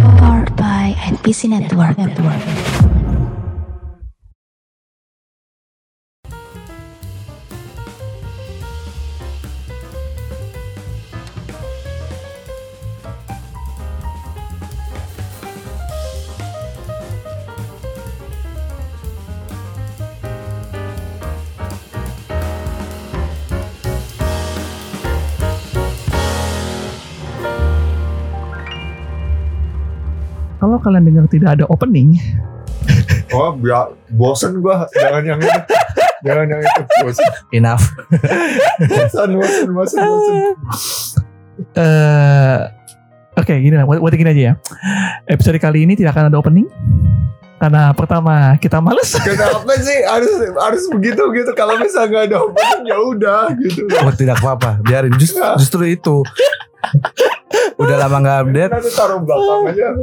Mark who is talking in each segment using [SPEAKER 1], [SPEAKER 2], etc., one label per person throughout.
[SPEAKER 1] Powered by NPC Network. Network.
[SPEAKER 2] Kalau kalian dengar tidak ada opening,
[SPEAKER 3] Oh, ya, bosen gua. Jangan yang itu. Jangan yang itu. Bosen,
[SPEAKER 4] Enough.
[SPEAKER 3] bosen, bosen, bosen. bosen.
[SPEAKER 2] eh oke gini lah, buat buat gini aja ya. Episode kali ini tidak akan ada opening. Karena pertama kita males.
[SPEAKER 3] Kenapa sih harus harus begitu gitu? Kalau misalnya nggak ada opening ya udah gitu.
[SPEAKER 4] Oh tidak apa-apa. Biarin. Just, justru itu. Udah lama nggak update.
[SPEAKER 3] Nanti taruh belakang aja.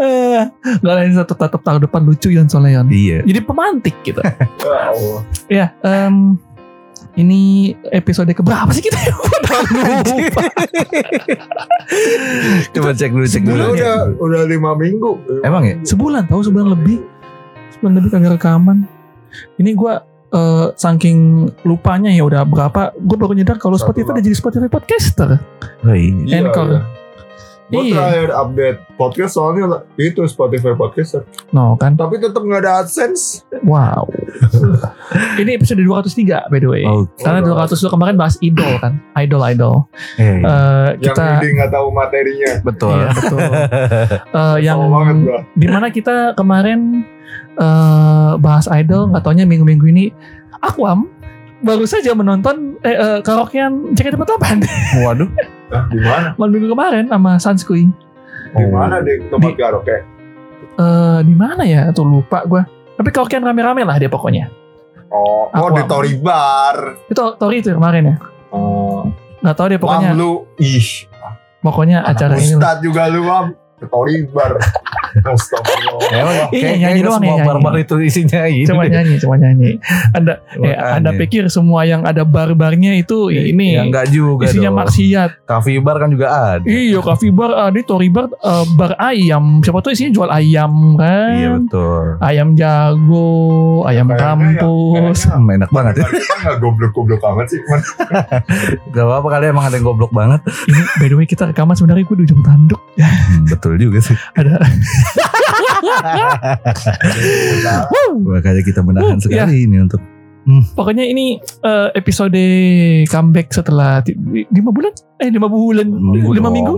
[SPEAKER 2] Eh, Gak lain satu tatap tahun depan lucu Yon soalnya Yon.
[SPEAKER 4] Iya.
[SPEAKER 2] Jadi pemantik gitu.
[SPEAKER 3] Ya Allah.
[SPEAKER 2] ya, em, ini episode keberapa sih kita? Udah lupa.
[SPEAKER 4] Coba cek dulu, cek dulu.
[SPEAKER 3] Udah, udah udah lima minggu.
[SPEAKER 4] Emang ya?
[SPEAKER 2] Sebulan tahu sebulan lebih. Sebulan lebih kagak rekaman. Ini gua eh, saking lupanya ya udah berapa gue baru nyadar kalau Spotify udah jadi Spotify podcaster
[SPEAKER 4] Oh, iya.
[SPEAKER 2] Anchor.
[SPEAKER 3] Gue
[SPEAKER 2] Iya.
[SPEAKER 3] terakhir update podcast soalnya itu Spotify podcast.
[SPEAKER 2] no kan
[SPEAKER 3] Tapi tetap nggak ada AdSense.
[SPEAKER 2] wow ini episode 203 by the way
[SPEAKER 4] Oke.
[SPEAKER 2] karena 202 kemarin bahas idol kan idol idol
[SPEAKER 4] Eh,
[SPEAKER 2] Eh,
[SPEAKER 3] Yang
[SPEAKER 2] kita
[SPEAKER 3] ini nggak tahu materinya.
[SPEAKER 4] betul.
[SPEAKER 2] Iya, betul. Eh, yang
[SPEAKER 3] banget di
[SPEAKER 2] mana kita kemarin eh bahas idol nggak taunya minggu-minggu ini Aquam baru saja menonton eh, eh, karaokean JKT48
[SPEAKER 4] Waduh.
[SPEAKER 3] Di mana?
[SPEAKER 2] malam minggu kemarin sama Sanskui.
[SPEAKER 3] Di mana deh tempat
[SPEAKER 2] Di-
[SPEAKER 3] karaoke?
[SPEAKER 2] Eh di mana ya? Tuh lupa gua. Tapi karaokean rame-rame lah dia pokoknya.
[SPEAKER 3] Oh, oh
[SPEAKER 2] Aquam.
[SPEAKER 3] di Tori Bar.
[SPEAKER 2] Itu Tori itu kemarin ya.
[SPEAKER 3] Oh,
[SPEAKER 2] Nggak tahu dia pokoknya
[SPEAKER 3] Mam lu, ih,
[SPEAKER 2] pokoknya acara ini.
[SPEAKER 3] Ustad juga lu Mam. Tori Bar. Astagfirullah.
[SPEAKER 4] Emang
[SPEAKER 2] Iya,
[SPEAKER 4] kayak-
[SPEAKER 2] nyanyi
[SPEAKER 4] kayaknya
[SPEAKER 2] doang ya,
[SPEAKER 4] semua
[SPEAKER 2] nyanyi.
[SPEAKER 4] barbar itu isinya ini.
[SPEAKER 2] Cuma nyanyi, cuma nyanyi. Anda ya, Anda pikir semua yang ada bar-barnya itu ini
[SPEAKER 4] Ya enggak juga
[SPEAKER 2] isinya
[SPEAKER 4] dong.
[SPEAKER 2] maksiat.
[SPEAKER 4] Cafe bar kan juga ada.
[SPEAKER 2] Iya, Cafe Bar, ah, di Tori Bar, eh, bar ayam. Siapa tuh isinya jual ayam kan?
[SPEAKER 4] Iya betul.
[SPEAKER 2] Ayam jago, ayam
[SPEAKER 3] ya,
[SPEAKER 2] kampus.
[SPEAKER 4] enak banget ya.
[SPEAKER 3] Kita nggak goblok-goblok amat sih.
[SPEAKER 4] Gak apa-apa kali emang ada yang goblok banget.
[SPEAKER 2] Ini by the way kita rekaman sebenarnya gue di ujung tanduk.
[SPEAKER 4] Hmm, betul juga sih.
[SPEAKER 2] Ada.
[SPEAKER 4] Makanya kita menahan
[SPEAKER 2] Uh,
[SPEAKER 4] sekali ini untuk
[SPEAKER 2] Pokoknya ini eh, episode comeback setelah lima bulan, eh lima bulan, lima minggu,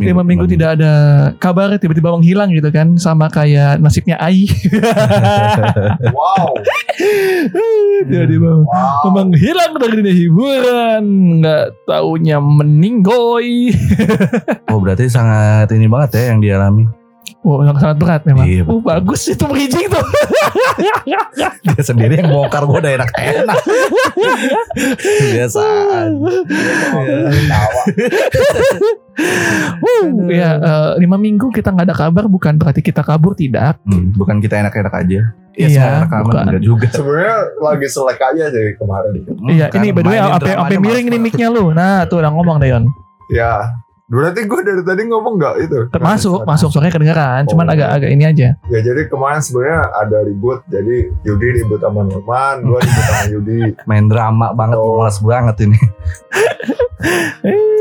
[SPEAKER 2] lima minggu tidak ada kabar tiba-tiba menghilang gitu kan, sama kayak nasibnya Ai.
[SPEAKER 3] Wow.
[SPEAKER 2] tiba-tiba
[SPEAKER 3] Wow.
[SPEAKER 2] menghilang dari dunia hiburan, nggak taunya meninggoy.
[SPEAKER 4] Oh berarti sangat ini banget ya yang dialami.
[SPEAKER 2] Oh, yang sangat berat memang.
[SPEAKER 4] Iya,
[SPEAKER 2] oh, bagus itu bridging tuh.
[SPEAKER 4] Dia sendiri yang bongkar gue udah enak-enak. Biasaan.
[SPEAKER 3] Tawa.
[SPEAKER 2] Wuh, ya eh, lima minggu kita nggak ada kabar bukan berarti kita kabur tidak.
[SPEAKER 4] Hmm, bukan kita enak-enak aja. Ya,
[SPEAKER 2] Iya,
[SPEAKER 4] rekaman enggak juga.
[SPEAKER 3] Sebenarnya lagi selek aja sih kemarin.
[SPEAKER 2] Iya,
[SPEAKER 4] Kan
[SPEAKER 2] ini by the way apa miring nih mic-nya lu. Nah, tuh udah ngomong Dayon.
[SPEAKER 3] Ya. Berarti gue dari tadi ngomong nggak itu?
[SPEAKER 2] Masuk, masuk suaranya kedengeran, cuman
[SPEAKER 3] Oh.
[SPEAKER 2] agak-agak ini aja.
[SPEAKER 3] Ya jadi kemarin sebenarnya ada ribut. Jadi Yudi ribut sama Norman, gue ribut sama Yudi.
[SPEAKER 4] Main drama banget,
[SPEAKER 3] Oh.
[SPEAKER 4] malas banget ini.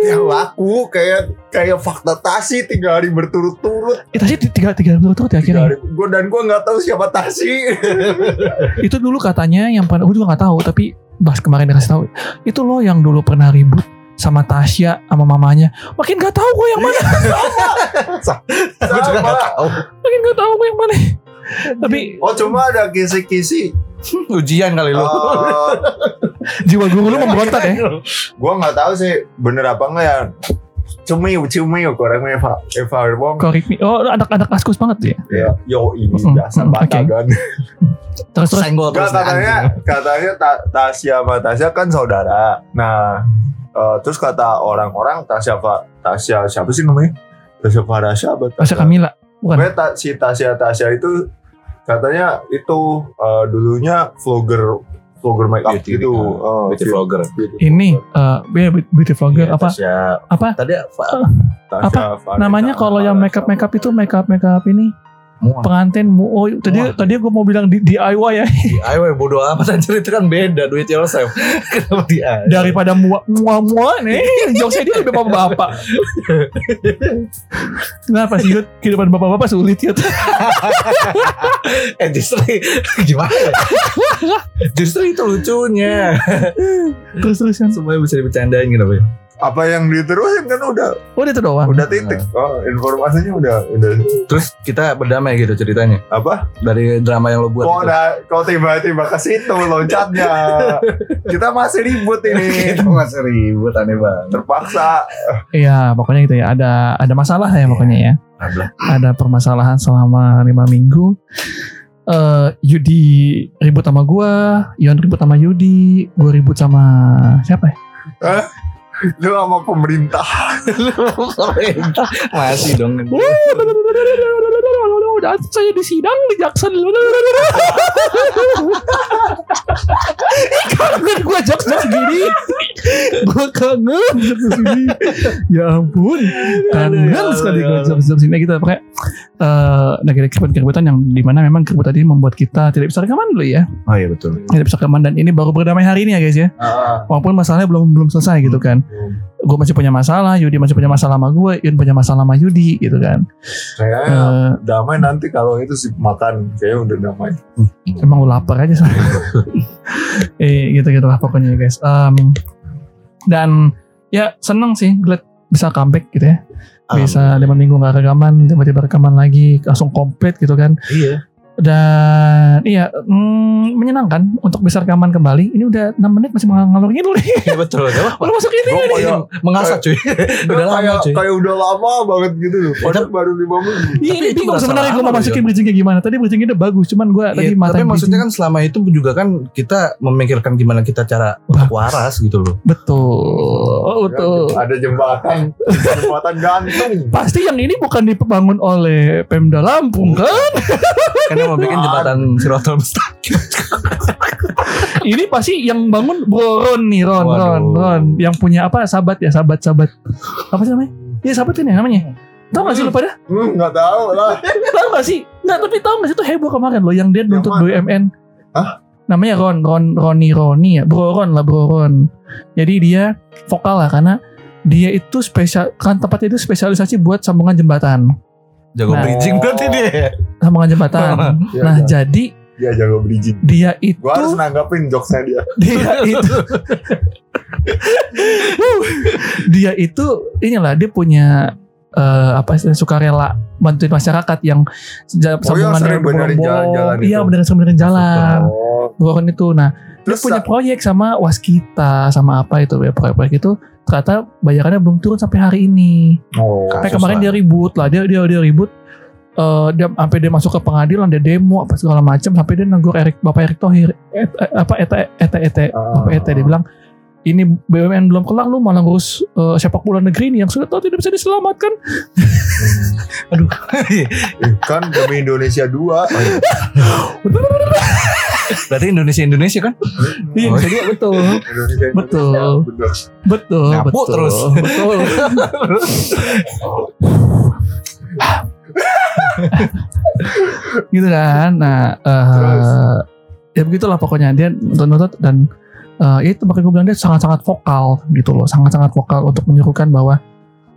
[SPEAKER 3] Yang laku kayak kayak fakta tasi tiga hari berturut-turut.
[SPEAKER 2] Eh, tadi tiga tiga dua tuh
[SPEAKER 3] Tiga
[SPEAKER 2] akhirnya.
[SPEAKER 3] hari. Gue dan gue nggak tahu siapa tasi.
[SPEAKER 2] Itu dulu katanya yang pernah gue juga nggak tahu, tapi bahas kemarin dikasih tahu. Itu loh yang dulu pernah ribut sama Tasya sama mamanya. Makin nggak tahu gue yang mana.
[SPEAKER 4] Gue juga
[SPEAKER 3] Sama.
[SPEAKER 4] gak tahu.
[SPEAKER 2] Makin nggak tahu gue yang mana. Tapi
[SPEAKER 3] Oh cuma ada kisi-kisi.
[SPEAKER 4] Ujian kali lu.
[SPEAKER 3] Eh,
[SPEAKER 2] jiwa guru lu memberontak ya.
[SPEAKER 3] gue nggak tahu sih bener apa enggak ya. Cumiu, cumiu, kurang Eva, Eva Wong.
[SPEAKER 2] Correct me. Oh, anak-anak askus banget ya.
[SPEAKER 3] Ya, yo ini
[SPEAKER 2] Mm,
[SPEAKER 3] dasar
[SPEAKER 2] mm,
[SPEAKER 3] batagan.
[SPEAKER 2] Terus terus
[SPEAKER 4] Senggol terus
[SPEAKER 3] katanya,
[SPEAKER 4] anjing.
[SPEAKER 3] katanya Ta- Tasya sama Tasya kan saudara. Nah, eh, terus kata orang-orang Tasya Tasya siapa sih namanya? Tasya Farasya apa?
[SPEAKER 2] Tasya Kamila. Bukan.
[SPEAKER 3] Ta- si Tasya Tasya itu katanya itu eh, dulunya vlogger vlogger make up
[SPEAKER 4] Beauty,
[SPEAKER 3] gitu.
[SPEAKER 4] uh, beauty
[SPEAKER 3] beauty-
[SPEAKER 4] vlogger.
[SPEAKER 3] beauty
[SPEAKER 2] Ini eh beauty vlogger
[SPEAKER 4] Iya,
[SPEAKER 2] apa?
[SPEAKER 4] Tasya.
[SPEAKER 2] Apa?
[SPEAKER 4] Tadi apa?
[SPEAKER 3] Tasya
[SPEAKER 2] Apa Namanya kalau yang makeup makeup itu makeup makeup ini
[SPEAKER 4] Muah.
[SPEAKER 2] pengantin mu oh tadi
[SPEAKER 4] Wah.
[SPEAKER 2] tadi gue mau bilang di, DIY ya
[SPEAKER 4] Ayo bodo amat anjir itu kan beda duit yourself. Kenapa di
[SPEAKER 2] daripada mua mua mua nih jokesnya dia lebih bapak bapak kenapa sih Yud kehidupan bapak bapak sulit Yud
[SPEAKER 4] eh justru gimana? ya? justru itu lucunya.
[SPEAKER 2] terus terus kan
[SPEAKER 4] Semuanya bisa dibercandain gitu ya.
[SPEAKER 3] Apa yang diterusin kan udah
[SPEAKER 2] udah itu doang
[SPEAKER 3] udah titik. Oh, informasinya udah udah
[SPEAKER 4] Terus kita berdamai gitu ceritanya
[SPEAKER 3] apa?
[SPEAKER 4] dari drama yang lo buat.
[SPEAKER 3] Kok udah kok tiba-tiba ke situ loncatnya. Kita masih ribut ini.
[SPEAKER 4] Kita masih ribut aneh banget.
[SPEAKER 3] Terpaksa.
[SPEAKER 2] Iya pokoknya gitu ya ada ada masalah ya pokoknya ya ada permasalahan selama lima minggu eh Yudi ribut sama gua, Yon ribut sama Yudi, gua ribut sama siapa ya?
[SPEAKER 3] Lu sama pemerintah.
[SPEAKER 4] masih dong.
[SPEAKER 2] Dan saya di sidang di Jackson. kangen gue jokes jokes gini. gue kangen jokes gini. Ya ampun, kangen sekali gue jokes jokes ini gitu. Pakai eh negara keributan-keributan yang di mana memang keributan ini membuat kita tidak bisa rekaman dulu ya.
[SPEAKER 4] Oh iya betul.
[SPEAKER 2] Tidak bisa rekaman dan ini baru berdamai hari ini ya guys ya.
[SPEAKER 3] Ah,
[SPEAKER 2] Walaupun masalahnya belum belum selesai gitu kan. Gue masih punya masalah, Yudi masih punya masalah sama gue, Yun punya masalah sama Yudi gitu kan.
[SPEAKER 3] Kayaknya
[SPEAKER 2] Eh,
[SPEAKER 3] damai nanti kalau itu sih makan kayaknya udah damai.
[SPEAKER 2] Emang lu lapar aja soalnya. eh gitu gitu lah pokoknya guys. Em, dan ya seneng sih glad bisa comeback gitu ya. Bisa lima minggu gak rekaman, tiba-tiba rekaman lagi langsung komplit gitu kan.
[SPEAKER 4] Iya.
[SPEAKER 2] Dan iya mm, menyenangkan untuk bisa rekaman kembali. Ini udah 6 menit masih ngalur ngidul nih.
[SPEAKER 4] Iya betul. Apa-apa.
[SPEAKER 2] Udah masuk ini.
[SPEAKER 3] Gua kayak
[SPEAKER 4] Mengasah cuy. Udah lama cuy.
[SPEAKER 3] kayak udah lama banget gitu loh. Padahal
[SPEAKER 4] tapi-
[SPEAKER 3] baru lima menit.
[SPEAKER 2] Iya
[SPEAKER 4] Tapi
[SPEAKER 2] ini
[SPEAKER 4] itu
[SPEAKER 2] bingung sebenarnya gue mau masukin
[SPEAKER 4] Jon.
[SPEAKER 2] bridgingnya gimana. Tadi bridgingnya udah bagus, cuman gue tadi
[SPEAKER 4] Iya,
[SPEAKER 2] mata
[SPEAKER 4] tapi maksudnya kan selama itu juga kan kita memikirkan gimana kita cara untuk waras gitu loh.
[SPEAKER 2] betul, oh, betul.
[SPEAKER 3] Ada jembatan, jembatan gantung.
[SPEAKER 2] Pasti yang ini bukan dibangun oleh Pemda Lampung kan?
[SPEAKER 4] Kan mau bikin jembatan Sirotol Mustaqim.
[SPEAKER 2] ini pasti yang bangun Bro Ron nih Ron
[SPEAKER 4] Waduh.
[SPEAKER 2] Ron Ron yang punya apa sahabat ya sahabat sahabat apa sih namanya? Iya sahabat ini namanya. Tahu gak sih lu pada?
[SPEAKER 3] Hmm, nggak tahu lah.
[SPEAKER 2] Tahu gak sih? Nggak tapi tahu gak sih itu heboh kemarin loh yang dia nuntut
[SPEAKER 3] mana?
[SPEAKER 2] BUMN.
[SPEAKER 3] Hah?
[SPEAKER 2] Namanya Ron Ron Roni Roni ya Bro Ron lah Bro Ron. Jadi dia vokal lah karena dia itu spesial kan tempatnya itu spesialisasi buat sambungan jembatan.
[SPEAKER 4] Jago
[SPEAKER 2] Nah.
[SPEAKER 4] bridging berarti dia.
[SPEAKER 2] Sambungan jembatan.
[SPEAKER 3] Iya,
[SPEAKER 2] nah,
[SPEAKER 3] iya.
[SPEAKER 2] jadi
[SPEAKER 3] Dia jago bridging.
[SPEAKER 2] dia itu
[SPEAKER 3] Gua harus nanggapin jokesnya dia.
[SPEAKER 2] dia itu dia itu inilah dia punya eh, apa sih sukarela bantuin masyarakat yang ja-
[SPEAKER 3] Oh, iya, sering
[SPEAKER 2] bolong-bolong.
[SPEAKER 3] jalan-jalan
[SPEAKER 2] iya
[SPEAKER 3] itu.
[SPEAKER 2] benerin benerin jalan
[SPEAKER 3] Oh.
[SPEAKER 2] bukan itu nah dia
[SPEAKER 3] Terus
[SPEAKER 2] punya proyek sama waskita sama apa itu ya proyek-proyek itu ternyata bayarannya belum turun sampai hari ini
[SPEAKER 3] oh,
[SPEAKER 4] Kasus
[SPEAKER 2] kemarin
[SPEAKER 4] lah.
[SPEAKER 2] dia ribut lah dia dia dia ribut eh dia sampai dia masuk ke pengadilan dia demo apa segala macam sampai dia negur Erik Bapak Erik Thohir et, et- apa ete ete ete
[SPEAKER 3] Ah.
[SPEAKER 2] Bapak Ete dia bilang ini BUMN belum kelar lu malah ngurus eh, sepak bola negeri ini yang sudah tahu tidak bisa diselamatkan.
[SPEAKER 3] Eh, kan demi Indonesia 2
[SPEAKER 4] Berarti Indonesia Indonesia kan?
[SPEAKER 2] iya
[SPEAKER 4] Oh,
[SPEAKER 2] juga betul.
[SPEAKER 3] Indonesia
[SPEAKER 2] Betul.
[SPEAKER 3] bener.
[SPEAKER 2] betul
[SPEAKER 4] Nyamuk
[SPEAKER 2] betul.
[SPEAKER 4] terus.
[SPEAKER 2] betul. Gitu kan? Nah eh,
[SPEAKER 3] Terus?
[SPEAKER 2] ya begitulah pokoknya. Dia nonton dan eh, itu makanya gue bilang dia sangat-sangat vokal gitu loh sangat-sangat vokal untuk menyerukan bahwa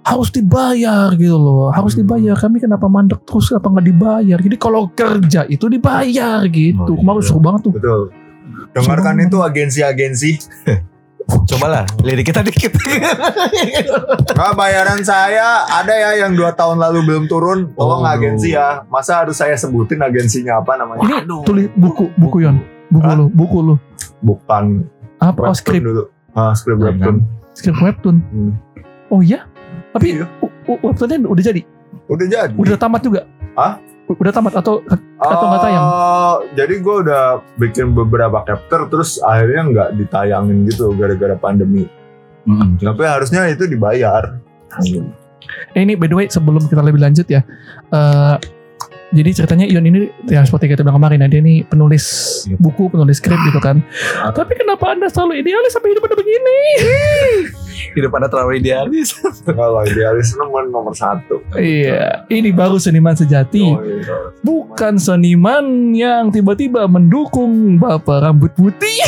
[SPEAKER 2] harus dibayar gitu loh harus
[SPEAKER 3] Hmm.
[SPEAKER 2] dibayar kami kenapa mandek terus kenapa nggak dibayar jadi kalau kerja itu dibayar gitu
[SPEAKER 4] Oh,
[SPEAKER 2] kemarin
[SPEAKER 4] iya.
[SPEAKER 2] seru banget tuh
[SPEAKER 3] Betul. Dengarkan itu agensi-agensi.
[SPEAKER 4] Cobalah lirik kita dikit.
[SPEAKER 3] Nah, bayaran saya ada ya yang dua tahun lalu belum turun. Tolong
[SPEAKER 4] Oh.
[SPEAKER 3] agensi ya. Masa harus saya sebutin agensinya apa namanya?
[SPEAKER 2] ini tulis buku buku yon buku
[SPEAKER 3] Hah?
[SPEAKER 2] lu buku lu
[SPEAKER 3] Bukan
[SPEAKER 2] apa oh, skrip
[SPEAKER 3] dulu. Ah, skrip
[SPEAKER 4] Jangan.
[SPEAKER 3] webtoon.
[SPEAKER 2] skrip webtoon
[SPEAKER 3] Hmm.
[SPEAKER 2] oh iya tapi
[SPEAKER 3] Iya.
[SPEAKER 2] webtoonnya udah jadi
[SPEAKER 3] Udah jadi.
[SPEAKER 2] udah tamat juga
[SPEAKER 3] Hah?
[SPEAKER 2] U- udah tamat atau atau nggak tayang?
[SPEAKER 3] Eh, jadi gue udah bikin beberapa chapter terus akhirnya nggak ditayangin gitu gara-gara pandemi.
[SPEAKER 4] Hmm,
[SPEAKER 3] Tapi harusnya itu dibayar.
[SPEAKER 2] Eh ini by the way sebelum kita lebih lanjut ya. eh jadi ceritanya Ion ini ya seperti kita bilang kemarin ya, dia ini penulis
[SPEAKER 4] Iya.
[SPEAKER 2] buku, penulis skrip gitu kan. Tapi kenapa Anda selalu idealis sampai hidup Anda begini?
[SPEAKER 4] Hidup anda terlalu idealis.
[SPEAKER 3] Kalau idealis nomor nomor satu.
[SPEAKER 2] Iya, ini baru seniman sejati.
[SPEAKER 3] Oh, iya.
[SPEAKER 2] Bukan seniman yang tiba-tiba mendukung bapak rambut putih.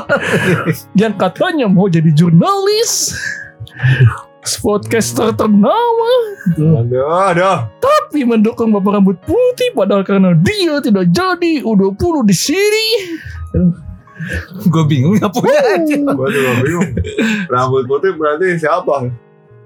[SPEAKER 2] yang katanya mau jadi jurnalis. Podcaster ternama.
[SPEAKER 3] Aduh, aduh.
[SPEAKER 2] Tapi mendukung bapak rambut putih padahal karena dia tidak jadi U20 di sini.
[SPEAKER 4] Gue bingung nggak punya aja.
[SPEAKER 3] Gue juga bingung. Rambut putih berarti siapa?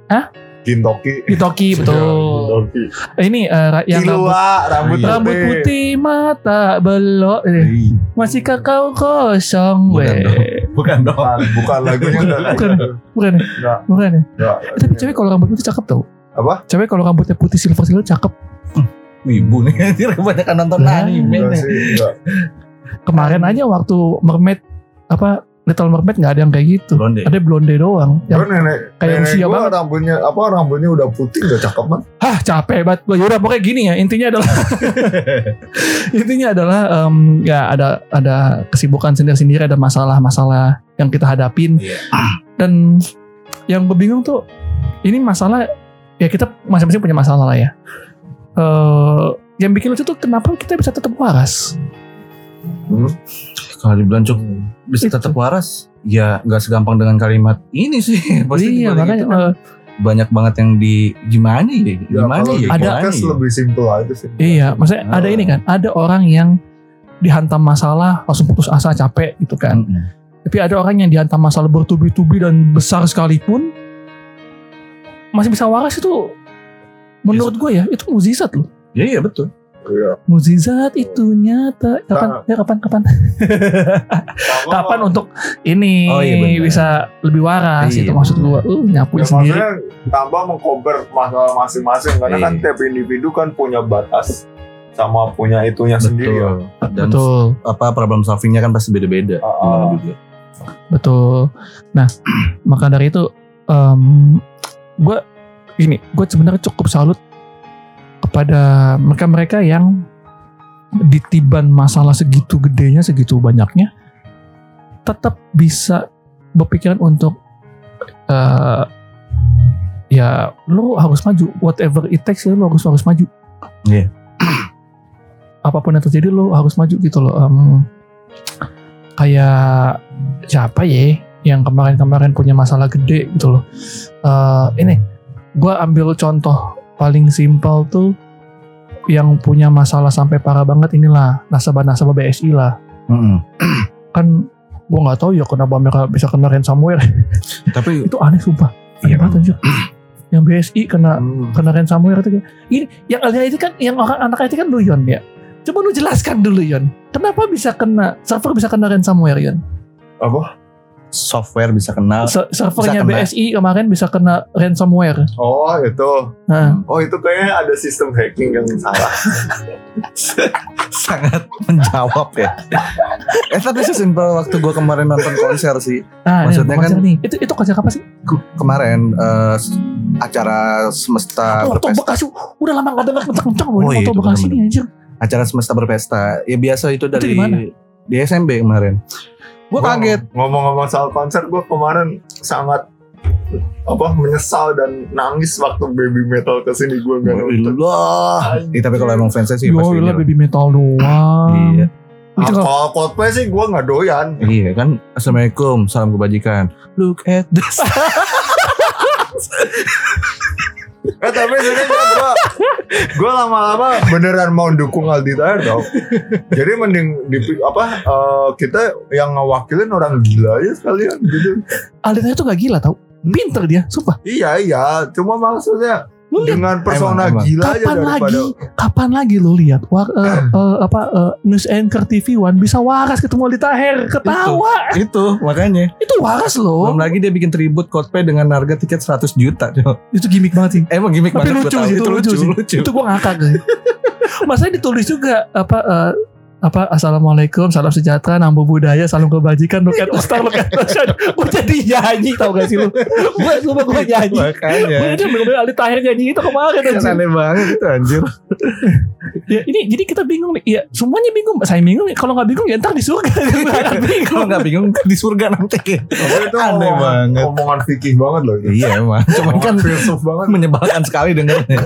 [SPEAKER 2] Hah?
[SPEAKER 3] Kintoki.
[SPEAKER 2] Di Toki betul.
[SPEAKER 3] Kintoki.
[SPEAKER 2] Ini eh, ra- yang rambut,
[SPEAKER 3] Kilua, rambut,
[SPEAKER 4] Iya.
[SPEAKER 2] rambut putih mata belok. Eh, Masih kakao kosong.
[SPEAKER 4] Bukan
[SPEAKER 2] weh.
[SPEAKER 4] dong. Bukan dong.
[SPEAKER 3] Bukan, bukan lagunya
[SPEAKER 2] Bukan. Bukan?
[SPEAKER 3] Enggak,
[SPEAKER 2] Bukan ya?
[SPEAKER 3] enggak.
[SPEAKER 2] Eh, Tapi cewek kalau rambut putih cakep tau.
[SPEAKER 3] Apa?
[SPEAKER 2] Cewek kalau rambutnya putih silver silver cakep.
[SPEAKER 4] Wibu nih. Kebanyakan nonton
[SPEAKER 2] Lah.
[SPEAKER 4] anime
[SPEAKER 3] Enggak
[SPEAKER 4] nih.
[SPEAKER 3] sih, enggak.
[SPEAKER 2] Kemarin aja waktu mermaid apa Little Mermaid nggak ada yang kayak gitu.
[SPEAKER 4] Blonde.
[SPEAKER 2] Ada blonde doang.
[SPEAKER 3] Gue
[SPEAKER 2] Yang,
[SPEAKER 3] nenek,
[SPEAKER 2] kayak
[SPEAKER 3] nenek
[SPEAKER 2] usia banget.
[SPEAKER 3] rambutnya apa rambutnya udah putih udah cakep banget.
[SPEAKER 2] Hah capek banget. Yaudah pokoknya gini ya. Intinya adalah intinya adalah em, ya ada ada kesibukan sendiri-sendiri ada masalah-masalah yang kita hadapin
[SPEAKER 4] Iya.
[SPEAKER 2] dan yang berbingung tuh ini masalah ya kita masing-masing punya masalah lah ya. Eh yang bikin lucu tuh kenapa kita bisa tetap waras?
[SPEAKER 4] Kalau dibilang cuk bisa
[SPEAKER 2] Itu.
[SPEAKER 4] tetap waras, ya nggak segampang dengan kalimat ini sih. Pasti
[SPEAKER 2] iya
[SPEAKER 4] dibalik
[SPEAKER 2] makanya
[SPEAKER 4] itu kan
[SPEAKER 2] eh,
[SPEAKER 4] banyak banget yang di gimana ya?
[SPEAKER 3] Ya,
[SPEAKER 4] Gimana
[SPEAKER 3] kalau
[SPEAKER 4] ya?
[SPEAKER 2] Ada-
[SPEAKER 4] Gimana ya?
[SPEAKER 3] lebih simpel aja sih.
[SPEAKER 2] Iya, maksudnya ada ini kan, ada orang yang dihantam masalah langsung putus asa capek gitu kan.
[SPEAKER 4] Mm-mm.
[SPEAKER 2] Tapi ada orang yang dihantam masalah bertubi-tubi dan besar sekalipun masih bisa waras itu menurut gue ya itu mukjizat loh.
[SPEAKER 4] Ya iya betul.
[SPEAKER 3] Iya.
[SPEAKER 2] Mukjizat itu nyata. Kapan?
[SPEAKER 3] Nah.
[SPEAKER 2] Ya kapan? Kapan? Kapan untuk ini
[SPEAKER 4] Oh, iya
[SPEAKER 2] bisa lebih waras
[SPEAKER 4] Iya,
[SPEAKER 2] itu maksud gue. Uh, nyapu
[SPEAKER 3] Ya,
[SPEAKER 2] sendiri.
[SPEAKER 3] maksudnya tambah mengcover masalah masing-masing karena
[SPEAKER 4] Iya.
[SPEAKER 3] kan tiap individu kan punya batas sama punya itunya sendiri. ya.
[SPEAKER 4] Betul. Dan
[SPEAKER 2] Betul.
[SPEAKER 4] apa problem solvingnya kan pasti beda-beda.
[SPEAKER 3] Ah.
[SPEAKER 4] juga.
[SPEAKER 2] Betul. Nah, maka dari itu em gue ini gue sebenarnya cukup salut kepada mereka-mereka yang ditiban masalah segitu gedenya, segitu banyaknya, tetap bisa berpikiran untuk eh ya lu harus maju, whatever it takes ya lu harus harus maju.
[SPEAKER 4] Iya.
[SPEAKER 2] Apa pun yang terjadi lu harus maju gitu loh. Em, kayak siapa ya yang kemarin-kemarin punya masalah gede gitu loh. Eh ini gue ambil contoh paling simpel tuh yang punya masalah sampai parah banget inilah nasabah-nasabah BSI lah.
[SPEAKER 4] Mm-mm.
[SPEAKER 2] Kan gue nggak tahu ya kenapa mereka bisa kena ransomware.
[SPEAKER 4] Tapi
[SPEAKER 2] itu aneh sumpah. Aneh
[SPEAKER 4] Iya,
[SPEAKER 2] banget anjir. Yang BSI kena
[SPEAKER 3] Hmm.
[SPEAKER 2] kena ransomware itu ini yang itu kan yang orang anak itu kan lu Yon ya. Coba lu jelaskan dulu Yon. Kenapa bisa kena server bisa kena ransomware Yon?
[SPEAKER 3] Apa?
[SPEAKER 4] Software bisa kenal.
[SPEAKER 2] Se- servernya
[SPEAKER 4] kena.
[SPEAKER 2] BSI kemarin bisa kena ransomware.
[SPEAKER 3] Oh itu.
[SPEAKER 2] Nah,
[SPEAKER 3] Oh itu kayaknya ada sistem hacking yang salah.
[SPEAKER 4] sangat menjawab ya. eh tapi sesimpel waktu gue kemarin nonton konser sih.
[SPEAKER 2] nah
[SPEAKER 4] Maksudnya
[SPEAKER 2] ini konser
[SPEAKER 4] kan-
[SPEAKER 2] nih. Itu itu konser apa sih?
[SPEAKER 4] Kemarin eh, acara semesta
[SPEAKER 2] Oh. Bekasi. Udah lama gak dengar kencang-kencang loh
[SPEAKER 4] Oh,
[SPEAKER 2] ini
[SPEAKER 4] iya, itu
[SPEAKER 2] Bekasi nih anjir.
[SPEAKER 4] Acara semesta berpesta. Ya biasa itu dari
[SPEAKER 2] di mana?
[SPEAKER 4] di SMB kemarin. Gue
[SPEAKER 3] Gua
[SPEAKER 4] kaget.
[SPEAKER 3] Ngomong-ngomong soal konser, gue kemarin sangat apa menyesal dan nangis waktu baby metal ke sini gue nggak nonton.
[SPEAKER 4] Wah. Eh, tapi kalau emang fansnya sih pasti
[SPEAKER 2] lah
[SPEAKER 4] ini.
[SPEAKER 2] baby metal doang.
[SPEAKER 4] Iya.
[SPEAKER 2] Itu
[SPEAKER 3] Ah,
[SPEAKER 2] kalau
[SPEAKER 3] Kalau Coldplay sih gue nggak doyan.
[SPEAKER 4] Iya kan. Assalamualaikum, salam kebajikan. Look at this.
[SPEAKER 3] Eh tapi sebenarnya gue gue lama-lama beneran mau dukung Aldi Taher tau. Jadi mending di apa eh, kita yang ngewakilin orang gila aja sekalian gitu.
[SPEAKER 2] Alden itu gak gila tau. Pinter dia, sumpah.
[SPEAKER 3] Iya iya, cuma maksudnya
[SPEAKER 2] Lu lihat
[SPEAKER 3] dengan persona
[SPEAKER 4] Emang, emang.
[SPEAKER 3] gila aja
[SPEAKER 2] kapan
[SPEAKER 3] daripada
[SPEAKER 2] lagi kapan lagi lu lihat war, eh, eh, apa eh, news anchor TV One bisa waras ketemu Aldi Taher ketawa
[SPEAKER 4] itu makanya.
[SPEAKER 2] itu, waras loh
[SPEAKER 4] Belum lagi dia bikin tribut Coldplay dengan harga tiket 100 juta.
[SPEAKER 2] Itu gimmick banget sih
[SPEAKER 4] Emang gimmick
[SPEAKER 2] tapi
[SPEAKER 4] banget
[SPEAKER 2] lucu
[SPEAKER 4] tahu.
[SPEAKER 2] sih itu lucu, sih
[SPEAKER 4] lucu.
[SPEAKER 2] itu gua ngakak sih masalahnya ditulis juga apa eh, apa assalamualaikum salam sejahtera nambu budaya salam kebajikan loket ustar loket gue jadi nyanyi tau gak sih lu gue gue gue nyanyi
[SPEAKER 4] Makanya.
[SPEAKER 2] gue aja bener-bener Ali Tahir nyanyi itu kemarin
[SPEAKER 4] Kan
[SPEAKER 2] anjir.
[SPEAKER 4] aneh banget itu anjir.
[SPEAKER 2] ya ini jadi kita bingung nih ya semuanya bingung saya bingung kalau nggak bingung ya ntar di surga
[SPEAKER 4] Kalau nggak bingung di surga nanti.
[SPEAKER 3] Tapi itu
[SPEAKER 4] Aneh banget.
[SPEAKER 3] omongan fikih banget loh itu.
[SPEAKER 4] Iya emang. Cuman kan
[SPEAKER 3] filsuf banget.
[SPEAKER 4] menyebalkan sekali dengarnya.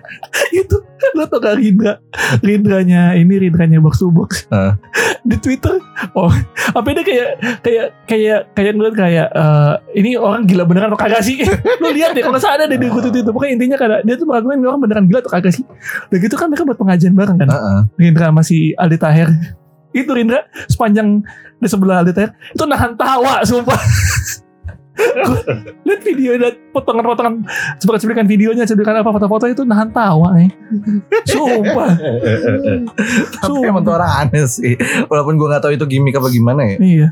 [SPEAKER 2] itu lo tau gak Rindra Rindranya ini Rindranya box to box.
[SPEAKER 4] Hah.
[SPEAKER 2] di Twitter oh apa ini kayak kayak kayak kayak ngeliat kayak eh, ini orang gila beneran atau kagak sih? Lo lihat deh kalau salah ada deh di buku itu pokoknya intinya karena dia tuh meragukan ini orang beneran gila atau kagak sih? Dan gitu kan mereka buat pengajian bareng kan?
[SPEAKER 4] Heeh.
[SPEAKER 2] Rindra masih Aldi Taher itu Rindra sepanjang di sebelah Aldi Taher itu nahan tawa sumpah lihat video dan potongan-potongan cuplikan videonya cuplikan apa foto-foto itu nahan tawa eh. sumpah
[SPEAKER 4] Tapi emang tuh orang aneh sih. Walaupun gue gak tahu itu gimmick apa gimana ya.
[SPEAKER 2] iya